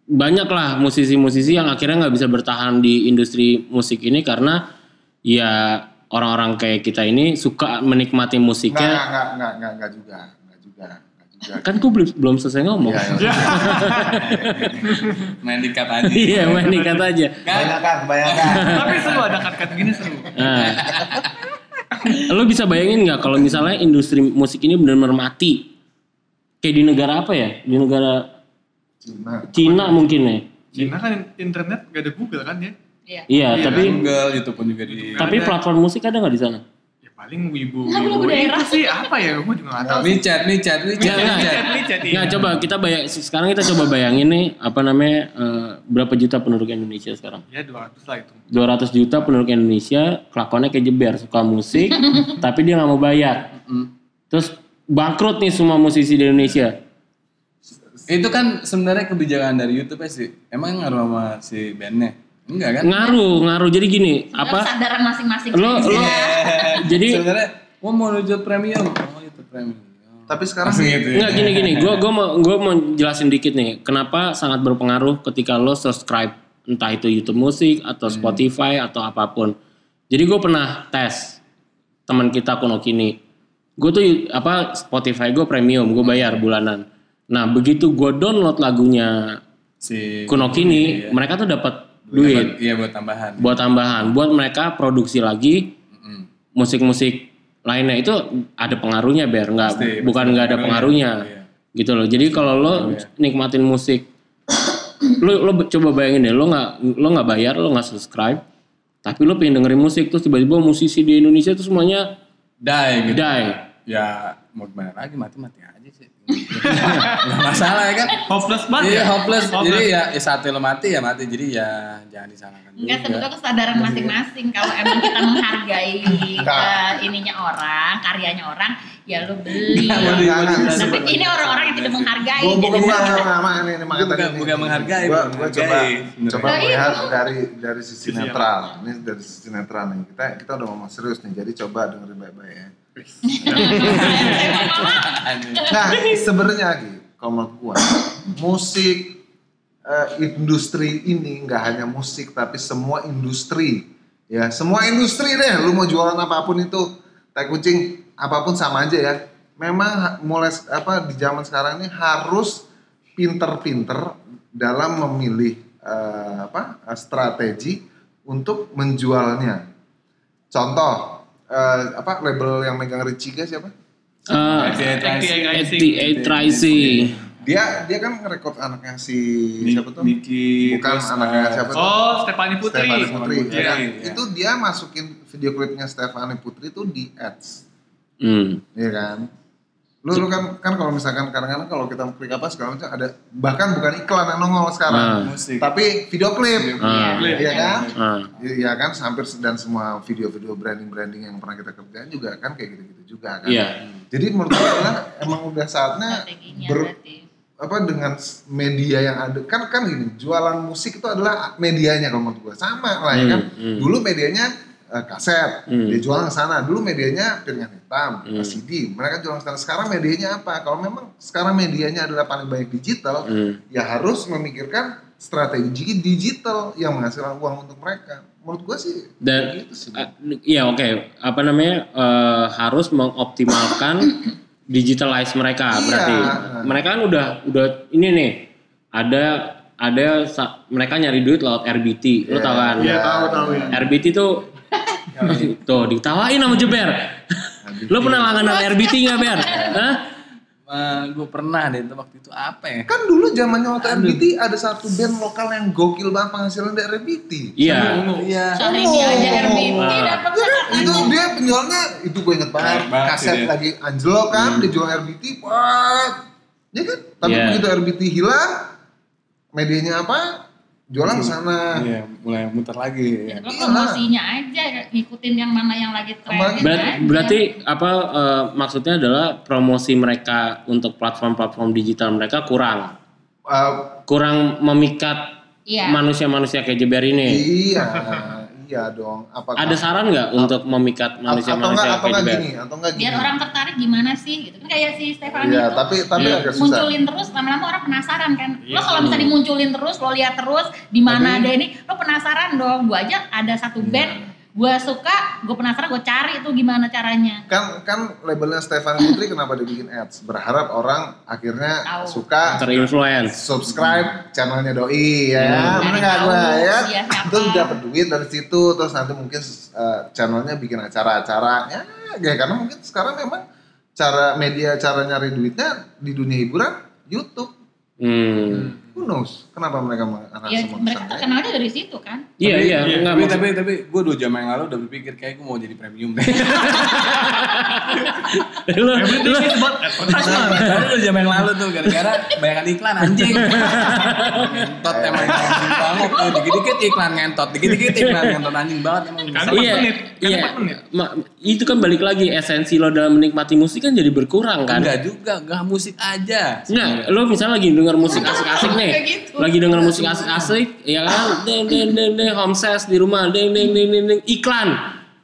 Banyak lah musisi-musisi yang akhirnya nggak bisa bertahan di industri musik ini karena ya orang-orang kayak kita ini suka menikmati musiknya. enggak, enggak, enggak, enggak, enggak juga. Enggak juga. Enggak juga. Kan gue belum belum selesai ngomong. Iya, iya. main di cut aja. Iya, main ikat aja. Kebanyakan, kebanyakan. Tapi seru ada cut-cut gini seru. Nah, lo bisa bayangin nggak kalau misalnya industri musik ini benar-benar mati? Kayak di negara apa ya? Di negara Cina. Cina mungkin ya. Cina kan internet gak ada Google kan ya? Iya. Iya, tapi Google, YouTube pun juga di. tapi platform musik ada nggak di sana? Ya paling wibu Nggak, wibu daerah. itu sih apa ya? Gue juga gak tahu. Nggak, nggak. micet. Micet, iya. Nggak coba kita bayang sekarang kita coba bayangin nih apa namanya eh, berapa juta penduduk Indonesia sekarang? Ya 200 lah itu. 200 juta penduduk Indonesia kelakuannya kayak jeber suka musik tapi dia nggak mau bayar. Terus bangkrut nih semua musisi di Indonesia. Itu kan sebenarnya kebijakan dari YouTube ya sih. Emang ngaruh sama si bandnya? Enggak kan? Ngaruh, ngaruh. Jadi gini, apa? Kesadaran masing-masing. Lo lo jadi sebenarnya gua mau YouTube premium. Oh, YouTube premium. Tapi sekarang Langsung gitu ya. Enggak gini gini, gue gua mau gua mau jelasin dikit nih, kenapa sangat berpengaruh ketika lo subscribe entah itu YouTube Musik atau Spotify atau apa pun. Jadi gue pernah tes teman kita Kuno Kini. Gue tuh apa Spotify gue premium, gue bayar bulanan. Nah begitu gue download lagunya Si Kuno Kini, mereka tuh dapat duit. Iya buat tambahan. buat tambahan, buat mereka produksi lagi musik-musik lainnya. Itu ada pengaruhnya ber. Nggak Pasti, bukan nggak ada pengaruhnya. Iya. gitu loh. Jadi kalau lo nikmatin musik lo lo coba bayangin deh lo nggak lo nggak bayar lo nggak subscribe tapi lo pengen dengerin musik terus tiba-tiba musisi di Indonesia tuh semuanya Die gitu. die Ya mau gimana lagi mati-mati aja sih. Nggak masalah ya kan? Hopeless banget Iya ya? hopeless. Jadi Hopeless. ya, ya satu lo mati ya mati. Jadi ya jangan disalahkan. Enggak juga. sebetulnya kesadaran masing-masing kalau emang kita menghargai eh, ininya orang, karyanya orang, ya lu beli. Nggak, Enggak, enggak. Tapi ini orang-orang yang tidak menghargai. Gue bukan bukan ini Bukan- menghargai, Gua, coba coba Nah, melihat dari dari sisi netral. Ini dari sisi netral nih. Kita kita udah ngomong serius nih. Jadi coba dengerin baik-baik ya. Nah, sebenarnya Ki, kalau menurut gua, musik eh, industri ini nggak hanya musik tapi semua industri. Ya, semua industri deh. Lu mau jualan apa pun itu, tai kucing apa pun sama aja ya. memang mulai apa di zaman sekarang ini harus pinter-pinter dalam memilih eh, apa eh, strategi untuk menjualnya. Contoh eh, apa label yang megang Richiga siapa? Ah, 88 Rising. Dia dia kan ngerekord anaknya si siapa tuh? Niki, Bukan anaknya eh, siapa tuh? Oh, Stefani Putri. Stefani Putri. Putri, ya. Itu dia masukin video klipnya Stefani Putri itu di ads. Hmm. Iya kan? Lu, lu kan kan kalau misalkan kadang-kadang kalau kita klik apa segala macam ada bahkan bukan iklan yang nongol sekarang. Ah. musik. Tapi video klip. Ah. Iya kan? Ah. Iya kan hampir dan semua video-video branding-branding yang pernah kita kerjain juga kan kayak gitu-gitu juga kan. Iya. Jadi menurut gue adalah emang udah saatnya Strateginya ber, apa dengan media yang ada kan kan gini jualan musik itu adalah medianya kalau menurut gue sama lah ya Hmm, kan hmm. dulu medianya eh, kaset Hmm. dia jualan ke sana dulu medianya piringan hitam Hmm. CD mereka jualan ke sana sekarang medianya apa kalau memang sekarang medianya adalah paling banyak digital Hmm. ya harus memikirkan strategi digital yang menghasilkan uang untuk mereka menurut gue sih Dan gitu sih uh, iya oke, apa namanya eh, harus mengoptimalkan digitalize mereka Iya. berarti. Mereka kan udah udah ini nih ada ada mereka nyari duit lewat RBT, lo Iya, tau kan? Iya, tahu tahu ya. RBT tuh tuh ditawain sama Jeber. lo pernah langganan RBT nggak Ber? Hah? gue pernah deh itu waktu itu apa ya? kan dulu zamannya waktu RBT ada satu band lokal yang gokil banget penghasilan dari RBT Iya. Iya. Sehari ini aja RBT Ah. dapat Ya kan, itu dia penjualnya itu gue inget banget kaset lagi Angelo kan dijual RBT what ya kan tapi Iya. begitu RBT hilang medianya apa jualan ke sana Iya, mulai muter lagi ya. Lo promosinya aja, ngikutin yang mana yang lagi tren gitu Ber- aja. berarti apa eh, maksudnya adalah promosi mereka untuk platform-platform digital mereka kurang Uh, kurang memikat Iya. manusia-manusia kayak Jeber ini. iya iya dong apakah Ada saran nggak untuk memikat atau manusia-manusia enggak atau kayak enggak gini atau enggak gini Biar orang tertarik gimana sih gitu kan kayak si Stefani iya itu tapi tapi Iya. agak susah munculin terus lama-lama orang penasaran kan. Iya. Lo kalau bisa dimunculin terus, lo lihat terus di mana ada ini, lo penasaran dong. Gua aja ada satu Iya. band, gua suka, gua penasaran, gua cari itu gimana caranya. kan kan labelnya Stefan Putri kenapa dibikin ads berharap orang akhirnya Tahu. suka Terinfluence. subscribe channelnya doi ya Hmm. bener nggak gue ya terus dapat duit dari situ terus nanti mungkin uh, channelnya bikin acara-acara ya, ya karena mungkin sekarang memang cara media cara nyari duitnya di dunia hiburan YouTube Hmm. Who knows kenapa mereka mengarah Ya semua mereka terkenalnya dari situ kan. Iya iya iya, enggak Tapi tapi tapi gue dua jam yang lalu udah berpikir kayak gue mau jadi premium deh. advertisement. Karena dua jam yang lalu tuh gara-gara banyak iklan anjing. ngentot emang anjing banget tuh. Dikit-dikit iklan ngentot, dikit-dikit iklan ngentot anjing banget emang. Kan iya, iya. Ma- itu kan balik lagi esensi lo dalam menikmati musik kan jadi berkurang kan? Enggak juga, enggak musik aja. Enggak, lo misalnya lagi denger musik asik-asik nih. Kayak gitu. Lagi denger musik asik-asik, ya kan? Deng deng deng deng home ses di rumah, deng deng deng deng deng iklan.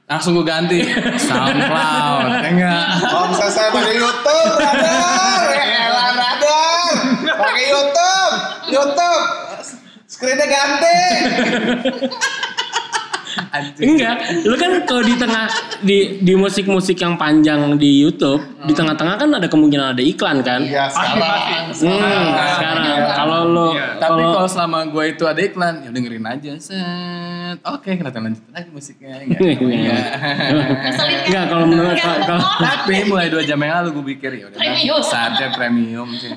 Langsung gue ganti SoundCloud, ya enggak? Misalnya saya pakai YouTube, ya elah, brother, pakai YouTube, YouTube, screennya ganti. Enggak, lu kan kalau di tengah di di musik-musik yang panjang di YouTube, di tengah-tengah kan ada kemungkinan ada iklan kan? Iya sekarang. Hmm, sekarang kalau lo Iya. Tapi kalau selama gue itu ada iklan, ya dengerin aja. Set. Oke, kita lanjut lagi musiknya. Enggak. Iya. Ngeselin kan? Enggak, kalau menurut- kalau-. Tapi mulai dua jam yang lalu gue pikir ya udah Premium. saatnya premium sih.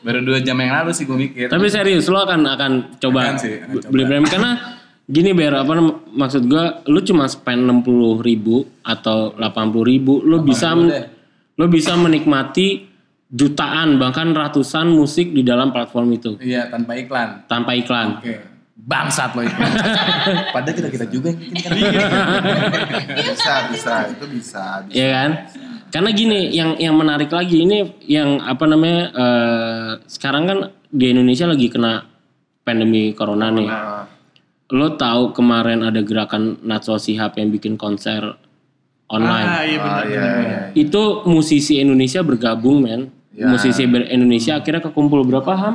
Baru dua jam yang lalu sih gue mikir. Tapi serius lo akan akan coba Akan sih, akan coba. beli premium karena gini ber apa maksud gua lu cuma spend 60 ribu atau 80 ribu lo bisa deh. lo bisa menikmati jutaan bahkan ratusan musik di dalam platform itu Iya tanpa iklan. tanpa iklan. Oke. Bangsat lo iklan. Padahal kita kita juga kan. Bisa, bisa, itu bisa. bisa. Iya kan? Karena gini, yang yang menarik lagi ini yang apa namanya eh, sekarang kan di Indonesia lagi kena pandemi corona nih. Nah, Lo tahu kemarin ada gerakan Natso Sihab yang bikin konser online. Ah, iya ah, benar. iya, iya. Itu musisi Indonesia bergabung men. Ya. Musisi ber- Indonesia akhirnya kekumpul berapa ham?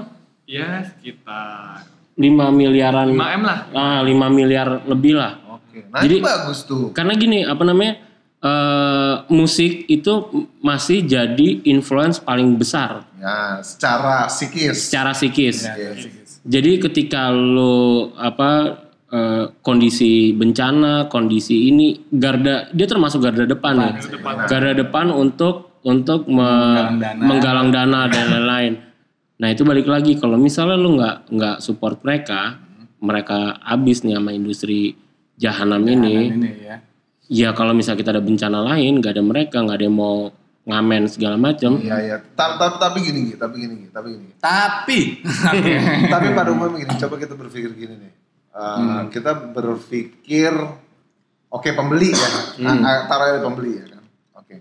Ya sekitar 5 miliaran. 5 M lah. Ah, 5 miliar lebih lah. Oke, nah Jadi- itu bagus tuh. Karena gini, apa namanya? eh, musik itu masih jadi influence paling besar Ya, secara psikis. secara psikis. Oke. Jadi ketika lo apa eh, kondisi bencana, kondisi ini garda dia termasuk garda depan ya. Garda depan untuk untuk me- Menggalang dana. menggalang dana dan lain-lain. Nah, itu balik lagi kalau misalnya lu nggak nggak support mereka, mereka habis nih sama industri jahanam ini. ini ya. Ya kalau misalnya kita ada bencana lain, nggak ada mereka, nggak ada yang mau ngamen segala macam. Iya, iya. Ta- Tapi tapi gini, Gi, tapi gini, Gi, tapi gini. Tapi tapi pada umumnya gini, coba kita berpikir gini nih. Uh, Kita berpikir, oke pembeli ya, Hmm. Ah, ah, taruh aja pembeli ya kan. Oke,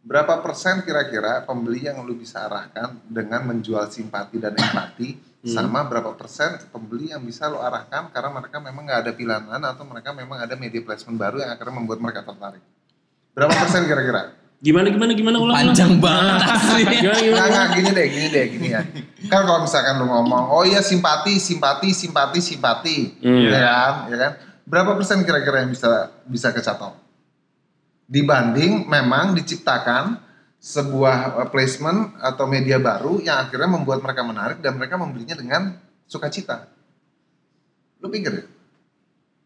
berapa persen kira-kira pembeli yang lu bisa arahkan dengan menjual simpati dan empati, Hmm. sama berapa persen pembeli yang bisa lu arahkan karena mereka memang nggak ada pilihan atau mereka memang ada media placement baru yang akhirnya membuat mereka tertarik. Berapa persen kira-kira? Gimana gimana gimana ulang panjang ulang. banget asli. Gimana gimana? Nggak, nggak, gini deh, gini deh, gini ya. Kan kalau misalkan lu ngomong, oh iya simpati, simpati, simpati, simpati, Hmm. ya kan, ya kan. Berapa persen kira-kira yang bisa bisa kecatol? Dibanding memang diciptakan sebuah uh, placement atau media baru yang akhirnya membuat mereka menarik dan mereka membelinya dengan sukacita. Lu pikir ya?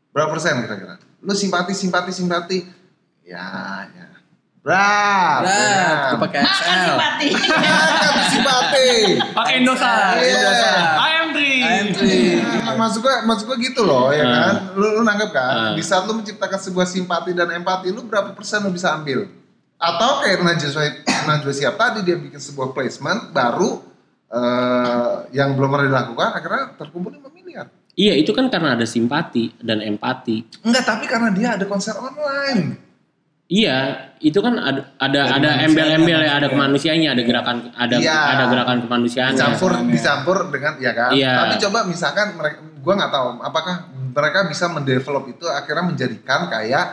Berapa persen kira-kira? Lu simpati, simpati, simpati. Ya, ya. Berat. Berat, gue pakai Makan XL. simpati. Makan simpati. Pakai Indosat. Iya. Ayam tri. Nah, maksud gua, maksud gua gitu loh ya Ah. kan. Lu, lu nanggep kan? Ah. Di saat lu menciptakan sebuah simpati dan empati, lu berapa persen lu bisa ambil? Atau kayak Najwa Najwa Shihab tadi dia bikin sebuah placement baru eh, yang belum pernah dilakukan, akhirnya terkumpul 5 miliar. Iya itu kan karena ada simpati dan empati. Enggak, tapi karena dia ada konser online. Iya, itu kan ada ada, Ada embel-embel ya, ada kemanusiaannya, ada gerakan ada Iya. ada gerakan kemanusiaan. dicampur Misalnya. dicampur dengan ya kan Iya. tapi coba misalkan mereka gua nggak tahu apakah mereka bisa mendevelop itu akhirnya menjadikan kayak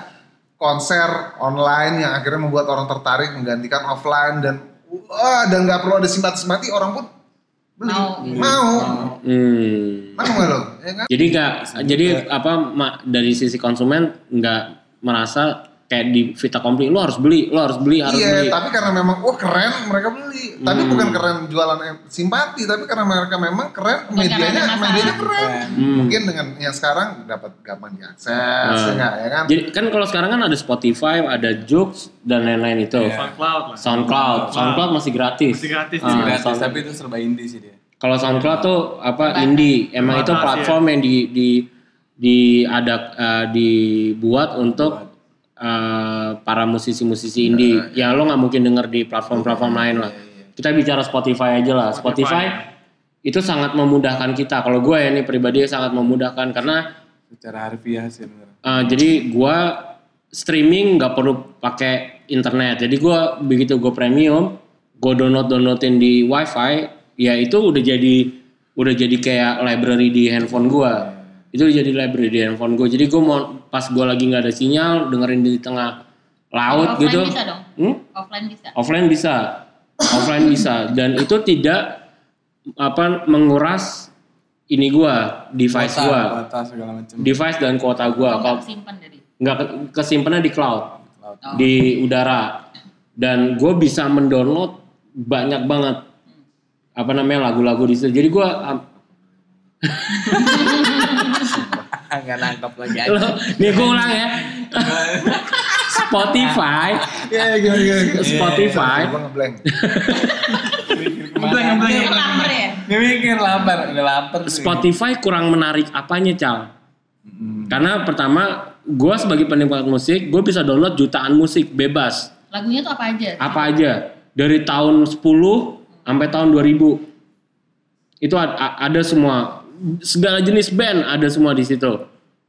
konser online yang akhirnya membuat orang tertarik menggantikan offline dan wah dan nggak perlu ada simpati simpati orang pun beli Mau. mau Hmm. mau nggak lo ya kan Jadi nggak, jadi apa ma- dari sisi konsumen nggak merasa kayak di Vita Kompli, lo harus beli, lo harus beli, harus iya beli. tapi karena memang wah keren mereka beli tapi Hmm. bukan keren jualan em- simpati tapi karena mereka memang keren Bukan medianya medianya keren Hmm. mungkin dengan yang sekarang dapat gampang diakses Hmm. enggak ya kan Jadi kan kalau sekarang kan ada Spotify, ada Joox dan lain-lain itu. Iya. SoundCloud lah. SoundCloud, SoundCloud masih gratis. Masih gratis. Ah, Gratis, Sound- tapi itu serba indie sih dia. Kalau SoundCloud tuh apa indie, emang itu Terbatas, platform yang di di di ada eh, dibuat untuk eh, para musisi-musisi indie. Ya lo nggak mungkin denger di platform-platform lain lah. Kita bicara Spotify aja lah. Spotify itu sangat memudahkan kita. Kalau gue ya ini pribadi sangat memudahkan karena Secara harfiah sih bener. eh, jadi gue streaming nggak perlu pakai internet. Jadi gue begitu gue premium, gue download downloadin di wifi, ya itu udah jadi udah jadi kayak library di handphone gue. Itu jadi library di handphone gue. Jadi gue mau pas gue lagi nggak ada sinyal, dengerin di tengah laut Offline gitu. bisa dong. Hmm? Offline bisa. Offline bisa, offline bisa, dan itu tidak apa menguras ini gua, device Kuota, gua, kuota segala macam. device dan kuota gua. Nggak Kalau dari. nggak ke- kesimpannya di cloud, Cloud. Oh. di udara, dan gue bisa mendownload banyak banget apa namanya lagu-lagu di situ. Jadi gua am- Enggak nangkep lagi aja. lo, nih gue ulang ya. Spotify, Iya, gimana gimana. Spotify, Gua ngeblank. Ngeblank, ngeblank, Dia lapar ya. Mikir lapar, udah lapar. Spotify kurang menarik apanya cal? Karena pertama, gue sebagai penikmat musik, gue bisa download jutaan musik bebas. Lagunya tuh apa aja? Apa aja. Dari tahun 10 sampai tahun 2000. Itu ada semua. Segala jenis band ada semua di situ.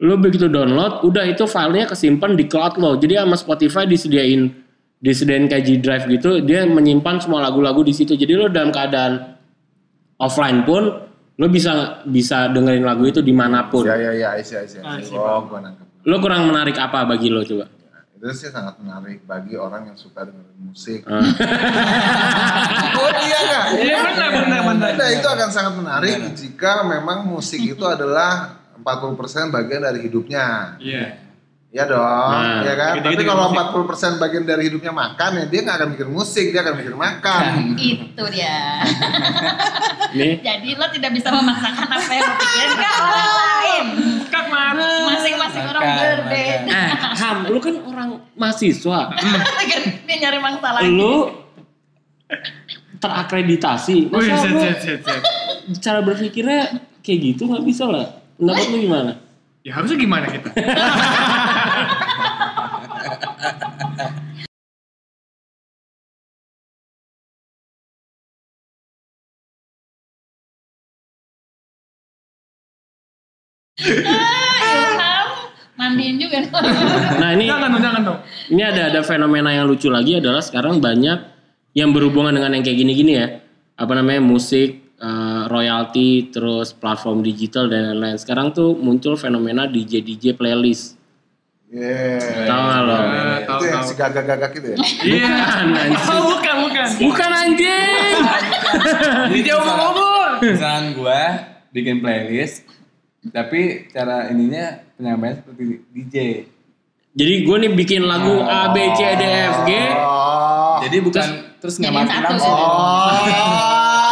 Lo begitu download, udah itu filenya kesimpan di cloud lo. Jadi sama Spotify disediain disediain kayak G Drive gitu, dia menyimpan semua lagu-lagu di situ. Jadi lo dalam keadaan offline pun lo bisa bisa dengerin lagu itu di mana pun. Ya ya ya. Ah, sih, Oh, gua nangkep. Lo kurang menarik apa bagi lo coba? Itu sih sangat menarik bagi orang yang suka dengerin musik. Ah. oh iya nggak? Iya benar benar benar. Nah, itu akan sangat menarik jika memang musik itu adalah 40% bagian dari hidupnya. Iya. Iya dong, Nah, ya kan. Tapi kalau musik. 40% bagian dari hidupnya makan ya dia nggak akan mikir musik, dia akan mikir makan. Itu dia. Nih, Jadi lo tidak bisa memaksakan apa yang lo pikirin ke orang lain. Kak Mar. Masing-masing orang berbeda. eh Ham, lu kan orang mahasiswa. Kan dia nyari masalah. Lu terakreditasi. Wih, Masa set, lu set, set, set. cara berpikirnya kayak gitu nggak bisa lah. Pendapat lu gimana? Ya harusnya gimana kita? Ah, Ilham. Mandiin juga. Nah ini Jangan dong, jangan dong. ini ada ada fenomena yang lucu lagi adalah sekarang banyak yang berhubungan dengan yang kayak gini-gini ya. Apa namanya musik, eh, royalti, terus platform digital dan lain-lain. Sekarang tuh muncul fenomena DJ DJ playlist. Yeah. Tahu nggak lo? Tahu, Itu yang tahu. si gagak-gagak itu ya. Iya. Bukan anjing. Oh, bukan, bukan. Bukan anjing. Jadi Dia ngomong-ngomong. Misalkan gua bikin playlist, tapi cara ininya penyampaian seperti DJ. Jadi gue nih bikin lagu A B C D F G. Oh. Jadi bukan terus nggak mati. Oh,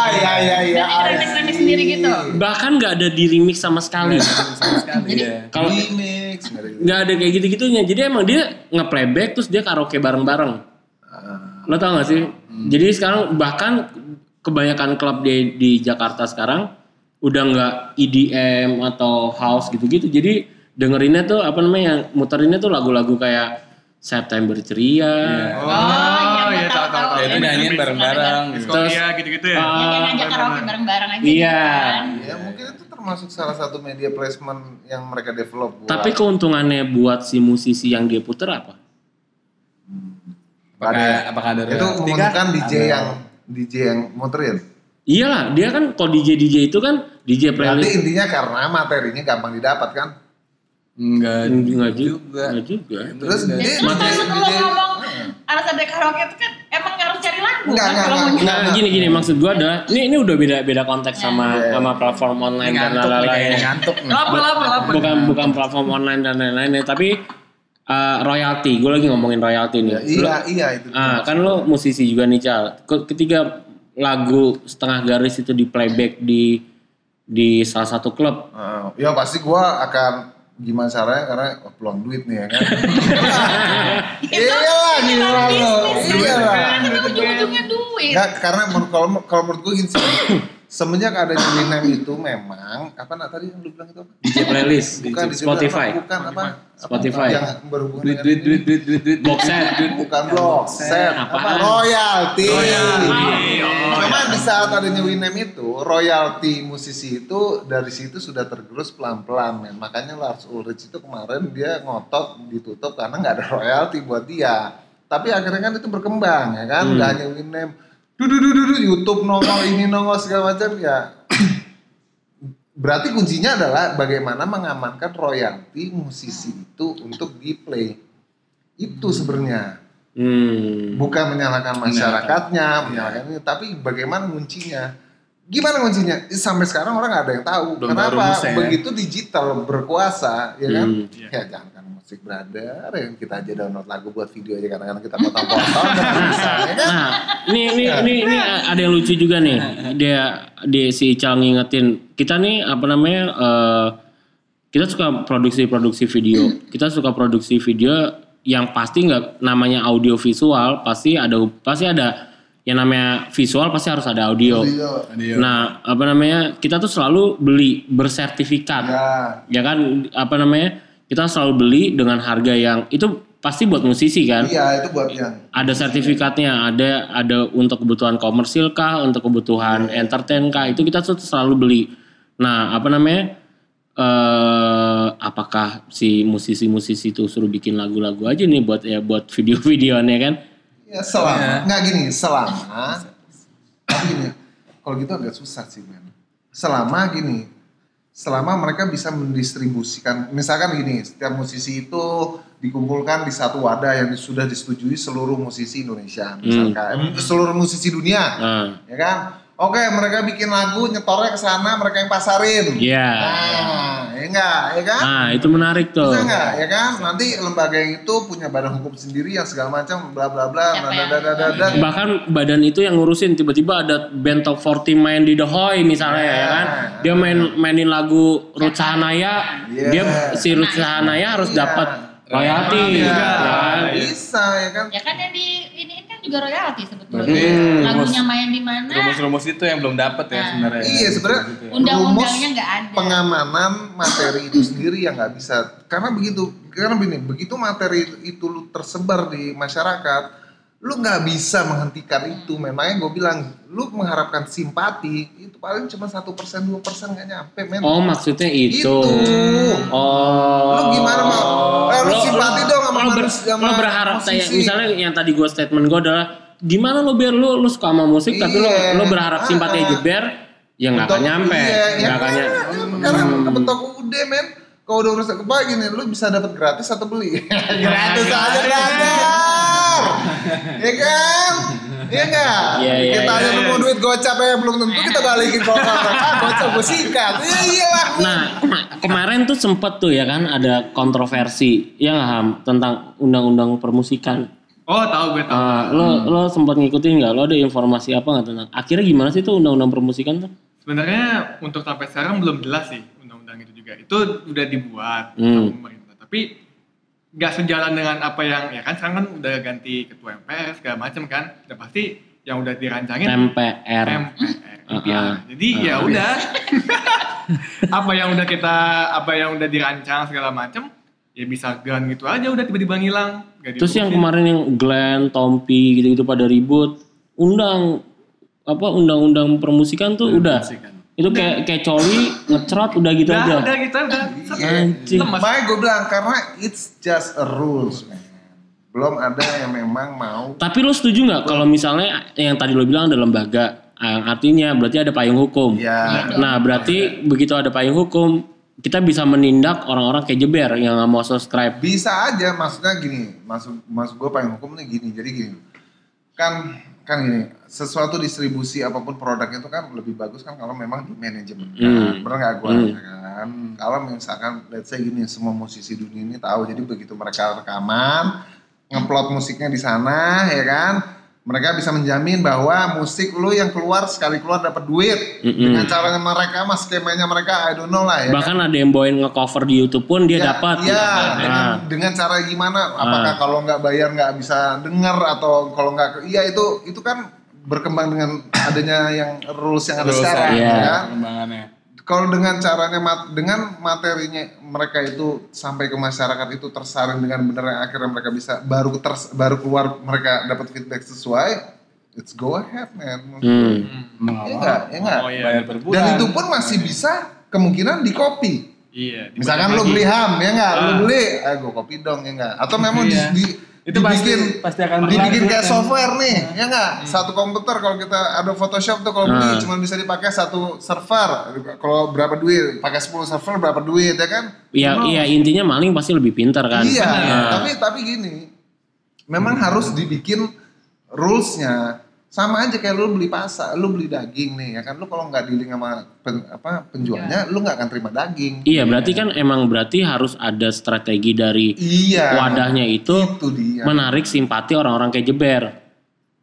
iya iya iya. Jadi remix-remix sendiri gitu. Bahkan nggak ada di remix sama sekali. Sama sekali ya. Kalau remix nggak ada gitu. nggak ada kayak gitu-gitunya. Jadi emang dia nge-playback terus dia karaoke bareng-bareng. Ah, Lo tau gak sih? Jadi sekarang bahkan kebanyakan klub di di Jakarta sekarang udah nggak EDM atau house gitu-gitu. Jadi dengerinnya tuh apa namanya yang muterinnya tuh lagu-lagu kayak September Ceria. Oh, iya, iya, tahu, tahu. Ya itu nyanyiin bareng-bareng. gitu. Skoria gitu-gitu ya. Ya benar-benar. karaoke bareng-bareng aja. Iya. gitu kan. Ya mungkin itu termasuk salah satu media placement yang mereka develop. buat- Tapi keuntungannya buat si musisi yang dia puter apa? Apakah, Ada. apakah ada itu menguntungkan? DJ Ada. yang DJ yang muterin. Iyalah, dia kan kalau DJ DJ itu kan DJ Berarti playlist. intinya karena materinya gampang didapat kan. Enggak, Enggak juga. Enggak juga. Terus Enggak. dia Terus DJ, maksud lo DJ ngomong harus ada karaoke itu kan emang harus cari lagu Enggak, kan enggak, kalau mau enggak. nyanyi. Nah, gini gini maksud gua adalah ini ini udah beda beda konteks sama Iya. sama platform online dan ngantuk nih lain-lain. ngantuk nih. Lapar, lapar, lapar. Bukan bukan platform online dan lain-lain ya, tapi uh, royalti. Gue lagi ngomongin royalti nih. Ya, iya iya itu. Ah, kan lo musisi juga nih, Cal. Ke- Ketika lagu setengah garis itu di playback di di salah satu klub. Ah, ya pasti gua akan gimana caranya karena oh, peluang duit nih ya kan. iya lah gimana lo. Iya lah. Kan itu ujung-ujungnya duit. Nggak, karena kalau kalau menurut gue gini sih, semenjak ada Winem itu memang apa nak tadi yang lu bilang itu apa? DJ playlist Bukan di di Spotify. bukan apa? Spotify. Yang berhubungan Duit, duit, duit, duit, duit, duit. Box set. bukan blog set apa royalti. Royalti. Oh, Cuma di saat adanya Winem itu royalti musisi itu dari situ sudah tergerus pelan-pelan men. Makanya Lars Ulrich itu kemarin dia ngotot ditutup karena nggak ada royalti buat dia. Tapi akhirnya kan itu berkembang ya kan, nggak hanya Winem. Dudu dudu dudu YouTube nongol ini nongol segala macam ya. Berarti kuncinya adalah bagaimana mengamankan royalti musisi itu untuk di play. Itu sebenarnya Hmm. bukan menyalahkan masyarakatnya, menyalahkan ini, tapi bagaimana kuncinya? Gimana kuncinya? Sampai sekarang orang nggak ada yang tahu. Belum Kenapa? rumusnya ya. Begitu digital berkuasa, ya kan? Hmm. Ya jangan kan musik brother, yang kita aja download lagu buat video aja kadang-kadang kita potong-potong, bisa, ya kan? Nah, ini ini ini ini ada yang lucu juga nih. Dia di si Ical ngingetin kita nih apa namanya eh, kita suka produksi-produksi video. Kita suka produksi video yang pasti nggak namanya audio visual, pasti ada pasti ada yang namanya visual pasti harus ada audio. Audio. Nah, apa namanya? Kita tuh selalu beli bersertifikat. Ya, Ya kan apa namanya? Kita selalu beli dengan harga yang itu pasti buat musisi kan iya itu buat yang ada sertifikatnya, ada ada untuk kebutuhan komersil kah, untuk kebutuhan entertain kah, itu kita tuh selalu beli. Nah, apa namanya? eh apakah si musisi-musisi itu suruh bikin lagu-lagu aja nih buat ya buat video-videonya kan? Ya selama. Iya. nggak gini selama. Tapi gini kalau gitu agak susah sih men selama gini selama mereka bisa mendistribusikan misalkan gini setiap musisi itu dikumpulkan di satu wadah yang sudah disetujui seluruh musisi Indonesia misalkan. Eh, seluruh musisi dunia Nah, ya kan? Oke mereka bikin lagu nyetornya ke sana mereka yang pasarin. Iya. nah ya enggak, ya kan? Nah, itu menarik tuh. Bisa enggak, ya kan? Nanti lembaga yang itu punya badan hukum sendiri yang segala macam bla bla bla Siapa da yang- da da da da. Bahkan badan itu yang ngurusin tiba-tiba ada band top 40 main di The Hoy misalnya ya kan. Dia main mainin lagu Ruth Sahanaya, Iya. dia si Ruth Sahanaya harus Iya. dapat royalti Iya, ya kan. bisa ya kan? Ya kan yang di juga royalti sebetulnya. Berarti Lagunya rumus- main di mana? Rumus-rumus itu yang belum dapat ya Nah. sebenarnya. Iya, sebenarnya Gitu ya. Undang-undangnya nggak ada. Pengamanan materi itu sendiri yang nggak bisa karena begitu karena begini begitu materi itu lu tersebar di masyarakat lu nggak bisa menghentikan itu memangnya gue bilang lu mengharapkan simpati itu paling cuma satu persen dua persen nggak nyampe men Oh, maksudnya itu. Itu. Oh. Lu gimana, Mal? Eh, lu simpati dong sama lo ber- sama lo berharap kayak musisi. misalnya yang tadi gue statement gue adalah gimana lo biar lo lo suka sama musik tapi lo Iya. lo berharap simpati Ah, ah. jeber ya nggak akan nyampe iya, ya nggak akan kan? nyampe karena kebetok udah men kalau udah urusan kepala gini lu bisa dapat gratis atau beli gratis aja brother ya kan Iya enggak? Iya, iya, kita iya, aja nemu duit gocap ya belum tentu kita balikin kalau orang ah gocap gue sikat. Iya iyalah. Nah, kema- kemarin tuh sempet tuh ya kan ada kontroversi ya nggak Ham tentang undang-undang permusikan. Oh tahu gue tahu. Ah, lo lo sempat ngikutin nggak? Lo ada informasi apa nggak tentang? Akhirnya gimana sih tuh undang-undang permusikan tuh? Sebenarnya untuk sampai sekarang belum jelas sih undang-undang itu juga. Itu udah dibuat Hmm. sama pemerintah. Tapi nggak sejalan dengan apa yang ya kan sekarang kan udah ganti ketua MPR segala macam kan. Udah pasti yang udah dirancangin MPR. MPR. MPR. Jadi ya udah apa yang udah kita apa yang udah dirancang segala macam ya bisa gan gitu aja udah tiba-tiba ngilang. Terus yang kemarin yang Glenn, Tompi gitu-gitu pada ribut, undang apa undang-undang permusikan tuh udah. Permusikan. Itu kayak kayak coli ngecerot udah gitu udah aja. udah gitu udah Anjing. Makanya gue bilang karena it's just a rules man. Belum ada yang memang mau Tapi lo setuju nggak kalau misalnya yang tadi lo bilang ada lembaga, yang artinya berarti ada payung hukum. ya Nah berarti begitu ada payung hukum, kita bisa menindak orang-orang kayak jeber yang nggak mau subscribe. bisa aja maksudnya gini maksud maksud gue payung hukum nih gini jadi gini kan kan gini sesuatu distribusi apa pun produknya itu kan lebih bagus kan kalau memang di manajemen kan Hmm. bener nggak gue Hmm. kan kalau misalkan let's say gini semua musisi dunia ini tahu jadi begitu mereka rekaman ngeplot musiknya di sana ya kan mereka bisa menjamin bahwa musik lu yang keluar sekali keluar dapat duit Mm-mm. dengan caranya mereka mas skemanya mereka I don't know lah ya kan? Bahkan ada yang bawain nge-cover di YouTube pun dia Ya, dapat. Iya, Nah, dengan, dengan cara gimana? Apakah kalau nggak bayar nggak bisa denger atau kalau nggak, iya itu itu kan berkembang dengan adanya yang rules yang ada Rules, sekarang, ya? Pengembangannya. Kalau dengan caranya mat- dengan materinya mereka itu sampai ke masyarakat itu tersaring dengan benar yang akhirnya mereka bisa baru ters- baru keluar mereka dapat feedback sesuai, it's go ahead man. Hmm. Mau Iya nggak, iya nggak. Oh, iya. Bayar per bulan. Dan itu pun masih bisa kemungkinan di copy. Iya. Misalkan lu dibagi. beli ham ya nggak, lu Ah. beli, ah gue kopi dong ya nggak. Atau memang di, Iya. di Itu pasti- dibikin pasti akan dibikin kayak kan. software nih, ya nggak. Satu komputer kalau kita ada Photoshop tuh kalau beli Ah. cuma bisa dipakai satu server. Kalau berapa duit? Pakai 10 server berapa duit ya kan? Ya, iya intinya maling pasti lebih pintar kan. Iya, Nah, tapi tapi gini, memang harus dibikin rulesnya sama aja kayak lu beli pasar, lu beli daging nih ya kan, lu kalau nggak dealing sama pen- apa penjualnya, lu nggak akan terima daging. Iya berarti kan emang berarti harus ada strategi dari Iya. wadahnya itu itu dia. menarik simpati orang-orang kayak jeber.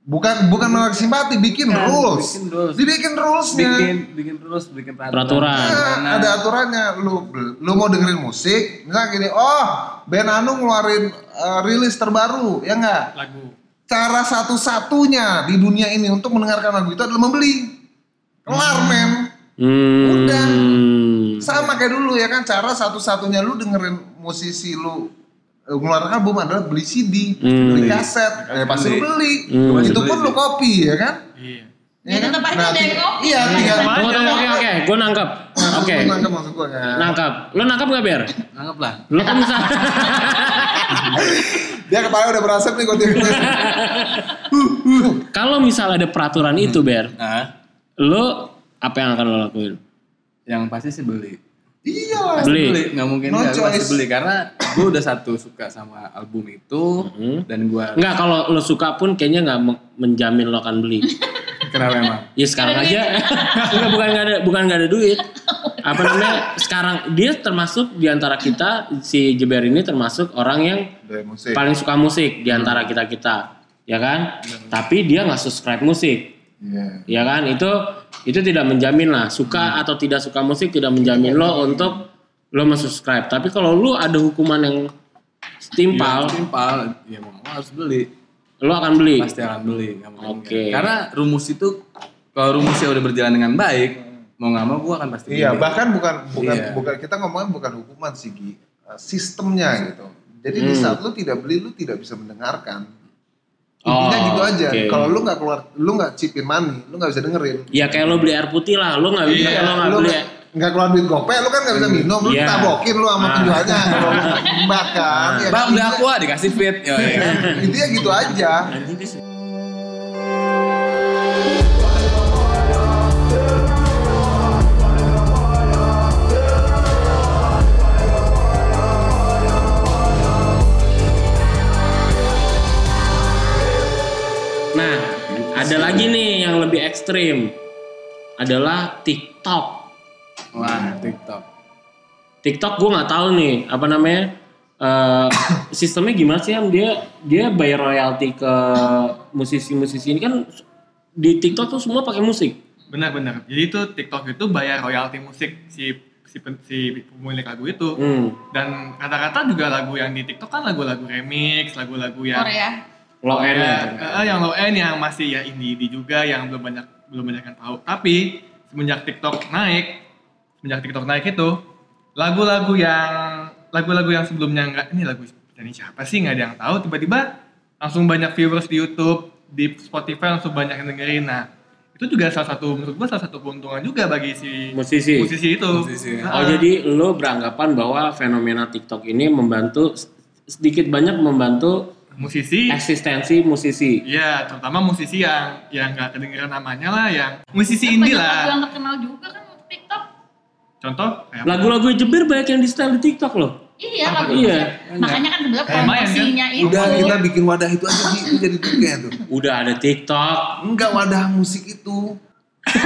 Bukan bukan menarik simpati, bikin Kan, rules. bikin rules. Dibikin rulesnya. bikin bikin terus bikin peraturan. Peraturan. Nah, ada aturannya. Lu lu mau dengerin musik, misalnya gini, oh band Anu ngeluarin uh, rilis terbaru, ya enggak? lagu. Cara satu-satunya di dunia ini untuk mendengarkan lagu itu adalah membeli. Kelar, men. Hmm. Udah. Sama kayak dulu ya kan, cara satu-satunya lu dengerin musisi lu eh, ngeluarin album adalah beli CD, Hmm. beli kaset, ya pasti lu beli. Hmm. Itu pun lu copy ya kan? Iya. Ya, tetep aja ada yang ngopi. Iya, tinggal. Tunggu, tunggu, oke, oke, gue nangkep. Oke, Lu nangkep maksud gua kan? nangkep. Lo nangkep gak Ber? Anggap lah. Lo kan bisa. Dia kepala udah berasap nih gua tiba Kalau misal ada peraturan itu Ber, Nah, lo apa yang akan lo lakuin? yang pasti sih beli. Iya. Pasti Beli. beli, nggak mungkin No nggak, pasti beli karena gue udah satu suka sama album itu Hmm. dan gue Enggak, kalau lo suka pun kayaknya nggak me- menjamin lo akan beli. Kenapa emang? Ya sekarang aja. Enggak bukan nggak ada bukan nggak ada duit. Apa namanya? Sekarang dia termasuk di antara kita si Jeber ini termasuk orang yang paling suka musik di antara kita kita, ya kan? Tapi dia nggak subscribe musik, Iya. ya kan? Itu itu tidak menjamin lah suka atau tidak suka musik tidak menjamin lo untuk lo subscribe. Tapi kalau lo ada hukuman yang setimpal, Timpal. Ya mau nggak mau harus beli. Lo akan beli. Pasti akan beli. Oke. nggak. Karena rumus itu kalau rumusnya udah berjalan dengan baik, mau nggak mau gue akan pasti Iya, beli. bahkan bukan bukan Iya. bukan kita ngomongin bukan hukuman sih Gi. Uh, sistemnya gitu. Jadi di Hmm. saat lu tidak beli lu tidak bisa mendengarkan. Intinya Oh, gitu aja. oke. Kalau lu nggak keluar, lu nggak chipin money, lu nggak bisa dengerin. Ya kayak lo beli air putih lah, lo nggak bisa Iya, lo nggak lu beli. nggak- nggak keluar duit gopay, lu kan nggak bisa minum, lu Iya. tabokin lu sama Ah. penjualnya mbak kan. Ya, Bang beli intinya- aqua dikasih fit. Yo, ya kan? Intinya gitu aja. Nah, ada lagi nih yang lebih ekstrim. Adalah TikTok. Wah, TikTok. TikTok gue nggak tahu nih apa namanya eh, sistemnya gimana sih yang dia dia bayar royalti ke musisi-musisi ini kan di TikTok tuh semua pakai musik. Benar-benar. Jadi itu TikTok itu bayar royalti musik si si, si pemilik lagu itu. Hmm. Dan kata-kata juga lagu yang di TikTok kan lagu-lagu remix, lagu-lagu yang Korea. Low end. Ya, eh, yang low end yang masih ya indie indie juga yang belum banyak belum banyak yang tahu. Tapi semenjak TikTok naik, semenjak TikTok naik itu lagu-lagu yang lagu-lagu yang sebelumnya nggak ini lagu dari siapa sih nggak ada yang tahu tiba-tiba langsung banyak viewers di YouTube di Spotify langsung banyak yang dengerin. Nah itu juga salah satu menurut gua salah satu keuntungan juga bagi si Musisi. musisi itu. Musisi. Nah, Oh jadi lo beranggapan bahwa fenomena TikTok ini membantu sedikit banyak membantu musisi eksistensi musisi. Iya, terutama musisi yang yang nggak kedengeran namanya lah, yang musisi Kan indie lagu lah. yang terkenal juga kan untuk TikTok. Contoh? Lagu-lagu Jebir banyak yang di style di TikTok loh. Iya, lagu? Iya. Makanya kan sebenarnya Lumayan, kan? promosinya itu. Udah kita bikin wadah itu aja Gi. itu jadi duitnya tuh. Udah ada TikTok. Enggak wadah musik itu.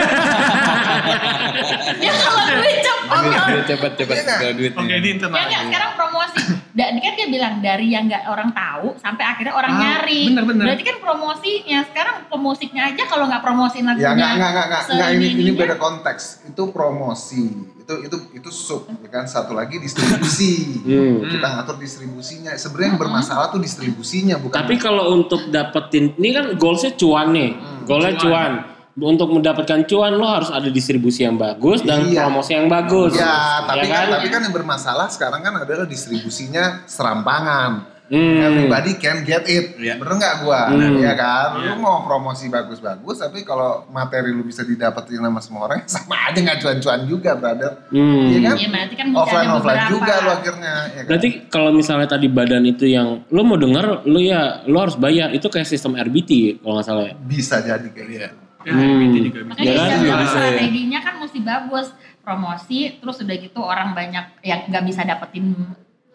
Ya kalau duit cepet loh. Duit cepet cepet Iya nggak? kalau duitnya. Oke, di internal. Ya nggak, sekarang promosi. Dan kan dia bilang dari yang nggak orang tahu sampai akhirnya orang Ah, nyari. bener, bener. Berarti kan promosinya sekarang pemusiknya aja kalau nggak promosiin lagunya. Ya enggak enggak enggak enggak, enggak ini ini beda konteks. Itu promosi. Itu itu itu sub ya kan satu lagi distribusi. Hmm. Kita ngatur distribusinya. Sebenarnya yang bermasalah tuh distribusinya bukan Tapi kalau untuk dapetin ini kan goalsnya cuan nih, goalnya cuan. cuan. Untuk mendapatkan cuan lo harus ada distribusi yang bagus dan Iya. promosi yang bagus. Ya, tapi Ya kan, tapi kan yang bermasalah sekarang kan adalah distribusinya serampangan. Hmm. Everybody can get it. Iya. Bener nggak gua? Hmm. Iya kan? Iya. Lu mau promosi bagus-bagus, tapi kalau materi lu bisa didapetin sama semua orang, sama aja nggak cuan-cuan juga, brother. Hmm. Iya kan? Iya berarti kan Offline offline juga lu akhirnya. Ya kan? Berarti kalau misalnya tadi badan itu yang lo mau denger, lo ya lo harus bayar. Itu kayak sistem RBT kalau nggak salah ya. bisa jadi kayak Iya. gitu. Ya, Hmm. itu juga bisa. Makanya Ya kan? Iya, ya. strateginya kan mesti bagus promosi terus udah gitu orang banyak yang nggak bisa dapetin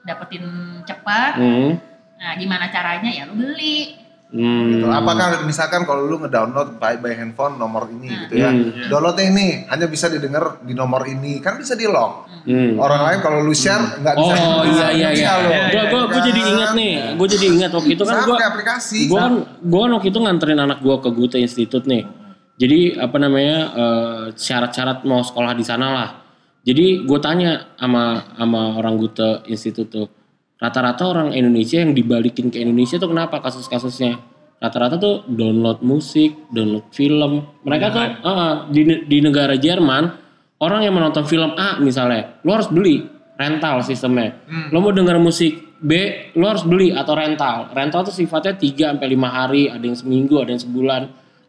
dapetin cepat. Hmm. Nah gimana caranya ya lu beli. Hmm. Gitu. Apakah misalkan kalau lu ngedownload by, by handphone nomor ini Hmm. gitu ya, Hmm. downloadnya ini hanya bisa didengar di nomor ini, kan bisa di lock. Hmm. Orang lain kalau lu share nggak bisa. Oh iya iya iya. Iya, Gua gua gua Kan? jadi ingat nih. Gua jadi ingat waktu itu kan kayak aplikasi. gua kan gua kan waktu itu nganterin anak gua ke Gute Institute nih. Jadi apa namanya eh, syarat-syarat mau sekolah di sana lah. Jadi gue tanya sama sama orang Gute Institute tuh, rata-rata orang Indonesia yang dibalikin ke Indonesia tuh kenapa kasus-kasusnya? Rata-rata tuh download musik, download film. Mereka tuh eh, di di negara Jerman orang yang menonton film A misalnya, lo harus beli rental sistemnya. Lo mau denger musik B, lo harus beli atau rental. Rental tuh sifatnya 3 sampai 5 hari, ada yang seminggu, ada yang sebulan.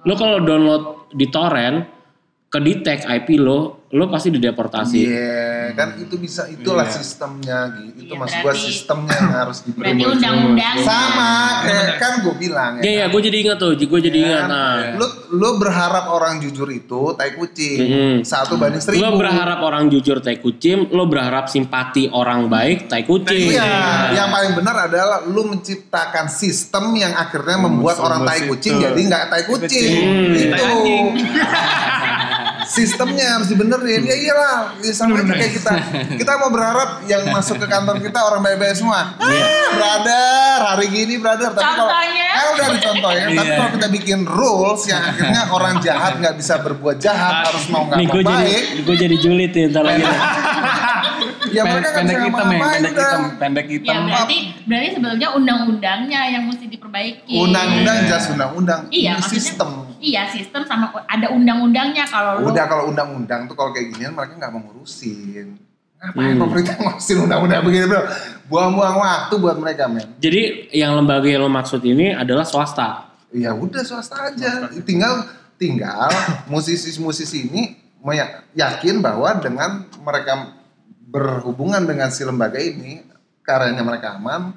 Lo kalau download di torrent kedetek IP lo, lo pasti dideportasi. Iya, kan itu bisa itulah Iya. sistemnya gitu. Itu Iya, maksud gua berarti- sistemnya yang harus Berarti diperbaiki. undang-undang Sama, kayak kan gue bilang Iya, iya, gue jadi ingat tuh, gue jadi Kan? ingat. Nah, Lu lu berharap orang jujur itu tai kucing. Mm-mm. Satu banding seribu. lo berharap orang jujur tai kucing, lo berharap simpati orang baik tai kucing. Iya, yang paling benar adalah lu menciptakan sistem yang akhirnya membuat Musuh orang tai kucing itu. jadi nggak tai kucing. Hmm. Itu. Sistemnya harus dibenerin. Ya iyalah, ya sama aja kayak kita. Kita mau berharap yang masuk ke kantor kita orang baik-baik semua. Iya. Ah, brother, hari gini brother. Tapi kalau kan udah dicontohin. Tapi Iya. kalau kita bikin rules yang akhirnya orang jahat nggak bisa berbuat jahat, harus mau nggak mau gue jadi, baik. gue jadi julid nih ntar lagi. Ya mereka kan pendek hitam ya, pendek udah. hitam, pendek Ya hitam. berarti berarti sebelumnya undang-undangnya yang mesti diperbaiki. Undang-undang Iya. jas undang-undang. Iya, maksudnya- sistem. Iya sistem sama ada undang-undangnya kalau lu Udah kalau undang-undang tuh kalau kayak ginian mereka nggak mau ngurusin. Ngapain Hmm. pemerintah ngurusin undang-undang begini bro? Buang-buang waktu buat mereka men. Jadi yang lembaga yang lo maksud ini adalah swasta. Ya udah swasta aja. Tinggal tinggal musisi-musisi ini yakin bahwa dengan mereka berhubungan dengan si lembaga ini karyanya mereka aman,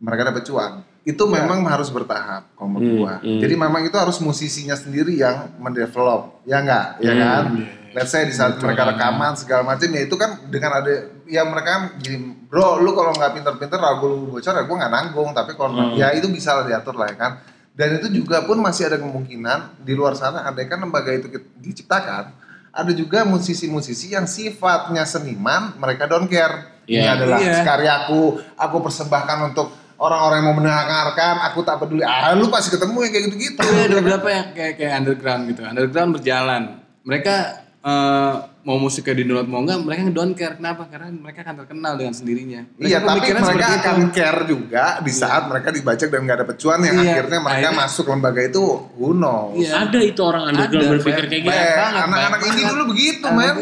mereka dapat cuan. Itu memang harus bertahap kalau menurut Hmm, gua. hmm. Jadi memang itu harus musisinya sendiri yang mendevelop, ya enggak? Ya Hmm, kan? iya. Let's say di saat Betul mereka rekaman segala macam ya itu kan dengan ada ya mereka kan gini, bro lu kalau nggak pinter-pinter lagu lu bocor ya gua nggak nanggung tapi kalau Hmm. ya itu bisa lah diatur lah ya kan dan itu juga pun masih ada kemungkinan di luar sana ada kan lembaga itu diciptakan ada juga musisi-musisi yang sifatnya seniman mereka don't care ini Iya. adalah Iya. karyaku aku persembahkan untuk orang-orang yang mau mendengarkan aku tak peduli ah lu pasti ketemu yang kayak gitu-gitu Tapi ada beberapa yang kayak kayak underground gitu. Underground berjalan. Mereka eh, mau musiknya di download mau enggak, mereka don't care. Kenapa? Karena mereka akan terkenal dengan sendirinya. Mereka Iya, tapi mereka akan itu. care juga di saat mereka dibajak dan nggak dapet cuan yang Iya, akhirnya mereka akhirnya- masuk lembaga itu who knows. Iya. Ada itu orang underground Ada, berpikir kayak gitu. anak-anak ini dulu begitu, Anak men.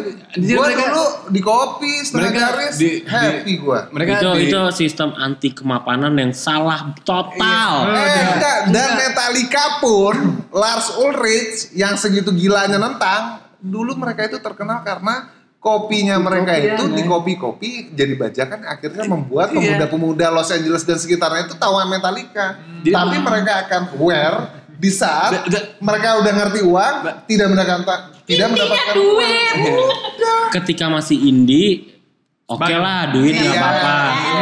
Gua mereka- dulu di kopi setengah Mereka garis, di- di- happy gua. Mereka itu di- itu sistem anti kemapanan yang salah total. Eh, enggak. Dan Metallica pun, Lars Ulrich yang segitu gilanya nentang, dulu mereka itu terkenal karena kopinya mereka Kopian, itu ya. di kopi-kopi jadi bajakan akhirnya membuat Iya. pemuda-pemuda Los Angeles dan sekitarnya itu tahu Metallica. Jadi- Tapi mereka akan aware di saat Da- da- mereka udah ngerti uang, Ba- tidak mendapatkan tidak mendapatkan duit. uang. Ketika masih indie, oke lah duit nggak Iya. apa-apa.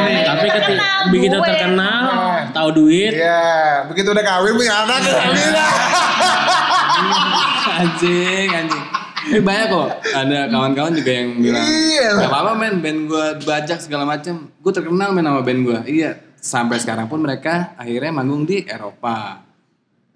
Iya. Tapi ketika Terkenal, begitu duit. terkenal, Iya. tahu duit, Iya, begitu udah kawin punya anak ya. anjing, anjing. Ini banyak kok. Ada kawan-kawan juga yang bilang, Iya. gak apa-apa men, band gue bajak segala macam. Gue terkenal men sama band gue. Iya. Sampai sekarang pun mereka akhirnya manggung di Eropa,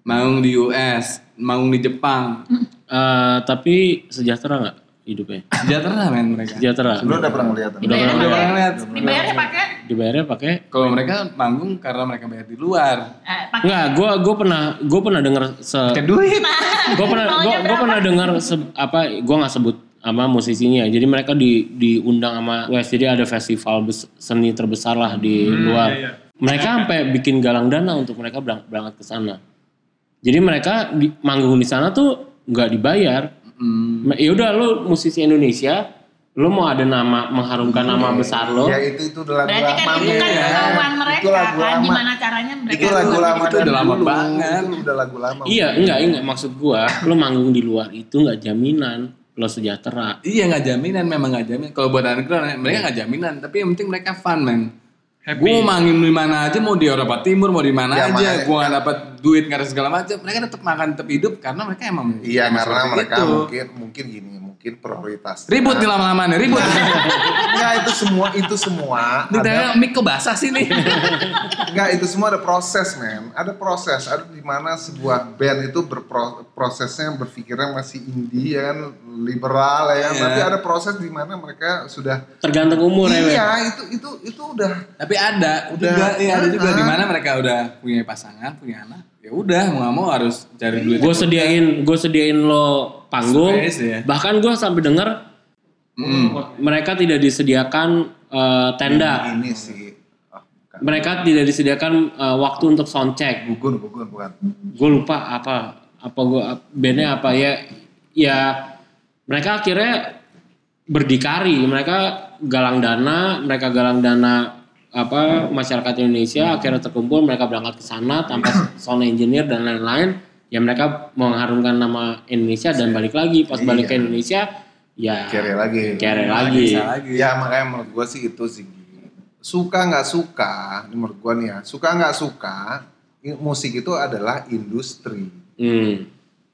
manggung di US, manggung di Jepang. eh, tapi sejahtera nggak hidupnya? Sejahtera men mereka. Sejahtera. Lu udah pernah ngeliat? Udah pernah lihat. Dibayarnya pakai Dibayarnya pakai Kalau mereka manggung karena mereka bayar di luar. eh, pakai Enggak, gue gue pernah gue pernah dengar se Pakai duit. gue pernah gue berapa? pernah dengar se- apa gue nggak sebut sama musisinya jadi mereka di diundang sama West jadi ada festival bes- seni terbesar lah di luar iya, iya. mereka sampai bikin galang dana untuk mereka berang- berangkat ke sana jadi mereka di, manggung di sana tuh nggak dibayar Hmm. ya udah lu musisi Indonesia lu mau ada nama mengharumkan nama besar lo Ya itu itu udah lagu berarti kan lama. itu kan ya. kemauan mereka Itu lagu kan lama. gimana caranya mereka Itu lagu lama Itu udah lama dulu. banget. Itu udah lagu lama. iya enggak enggak maksud gua lu manggung di luar itu nggak jaminan lo sejahtera Iya nggak jaminan, memang nggak jaminan. Kalau buat underground mereka nggak jaminan, tapi yang penting mereka fun man. Happy. Gue mau mangin di mana aja, mau di Eropa Timur, mau di mana Ya, aja, gue nggak dapat duit nggak ada segala macam. Mereka tetap makan, tetap hidup karena mereka emang Iya karena mereka itu. mungkin mungkin gini mungkin prioritas. ribut nih lama-lama nih, ribut. Enggak itu semua itu semua Nih ada tanya mic kok basah sih nih. enggak itu semua ada proses men. Ada proses, ada di mana sebuah band itu berprosesnya berpikirnya masih indie ya kan liberal ya. Iya. Tapi ada proses di mana mereka sudah tergantung umur ya. Iya, itu itu itu udah tapi ada, Udah. juga, iya ada juga di mana mereka udah punya pasangan, punya anak. Ya udah mau nggak mau harus cari duit. gue sediain gue sediain lo panggung Space, ya. bahkan gue sampai dengar Hmm. mereka tidak disediakan eh, tenda ini sih oh, bukan. mereka tidak disediakan eh, waktu untuk sound check Gugun, gugun bukan. gue lupa apa apa gue bandnya apa ya ya mereka akhirnya berdikari, mereka galang dana, mereka galang dana apa masyarakat Indonesia akhirnya terkumpul, mereka berangkat ke sana tanpa sound engineer dan lain-lain. Ya mereka mengharumkan nama Indonesia dan balik lagi pas balik ke Indonesia ya Kere lagi. kere lagi. Lagi. Ya makanya menurut gue sih itu sih. Suka nggak suka, ini menurut gue nih ya. Suka nggak suka, musik itu adalah industri, Hmm.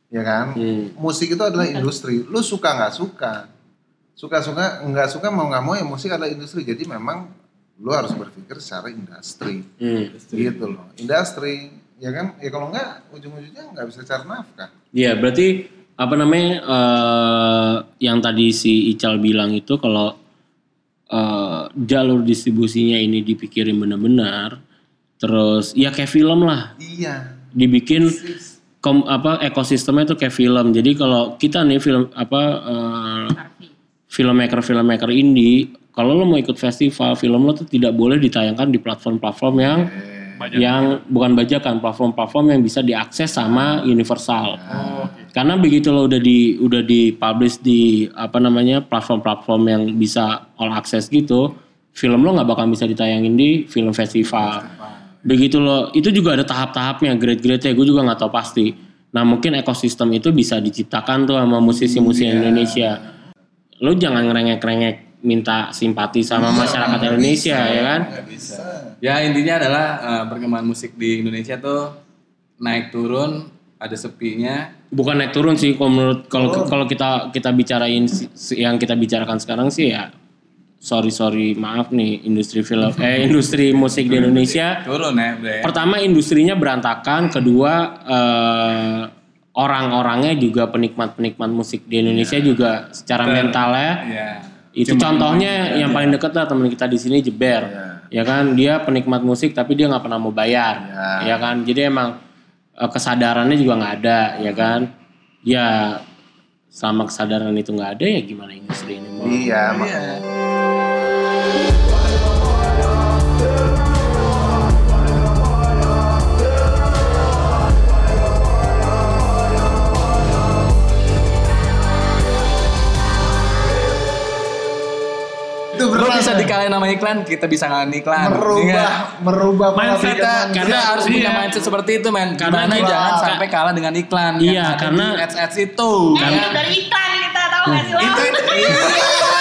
ya kan? Hmm. Musik itu adalah industri. Lu suka nggak suka, suka-suka nggak suka mau nggak mau ya musik adalah industri. Jadi memang lu harus berpikir secara industri, Hmm. gitu loh. Industri, ya kan? Ya kalau nggak ujung-ujungnya nggak bisa cari nafkah. Iya, berarti apa namanya eh yang tadi si Ical bilang itu kalau eh, jalur distribusinya ini dipikirin benar-benar, terus ya kayak film lah, Iya. dibikin kom, apa ekosistemnya itu kayak film. Jadi kalau kita nih film apa eh, Harvey. filmmaker filmmaker indie, kalau lo mau ikut festival, film lo tuh tidak boleh ditayangkan di platform-platform yang yang bukan bajakan, platform-platform yang bisa diakses sama Universal. Karena begitu lo udah di udah di publish di apa namanya platform-platform yang bisa all access gitu, film lo nggak bakal bisa ditayangin di film festival. Begitu lo itu juga ada tahap-tahapnya, grade-grade-nya gue juga nggak tahu pasti. Nah mungkin ekosistem itu bisa diciptakan tuh sama musisi-musisi Indonesia. Lo jangan ngerengek-rengek minta simpati sama masyarakat Indonesia ya kan? Bisa. Ya intinya adalah eh, perkembangan musik di Indonesia tuh naik turun, ada sepinya. bukan naik turun sih kalau menurut kalau kalau kita kita bicarain yang kita bicarakan sekarang sih ya sorry sorry maaf nih industri film eh industri musik di Indonesia Turun ya, ya. pertama industrinya berantakan kedua eh, orang-orangnya juga penikmat-penikmat musik di Indonesia juga secara mentalnya Iya. Itu contohnya yang paling deket lah teman kita di sini Jeber. Ya kan? Dia penikmat musik tapi dia nggak pernah mau bayar. Ya kan? Jadi emang eh, kesadarannya juga nggak ada ya kan? Ya selama kesadaran itu nggak ada ya gimana industri ini mau Iya, makanya. Itu Lo bisa dikalahin nama iklan, kita bisa ngalahin iklan. merubah Iya. merubah pola Mindset pikir kita manusia. kita harus punya Iya. mindset seperti itu men Karena karena kita- jangan ka- sampai kalah dengan iklan Iya, yang ada karena- ads ads itu Eh, hidup dari iklan kita tahu gak sih lo? itu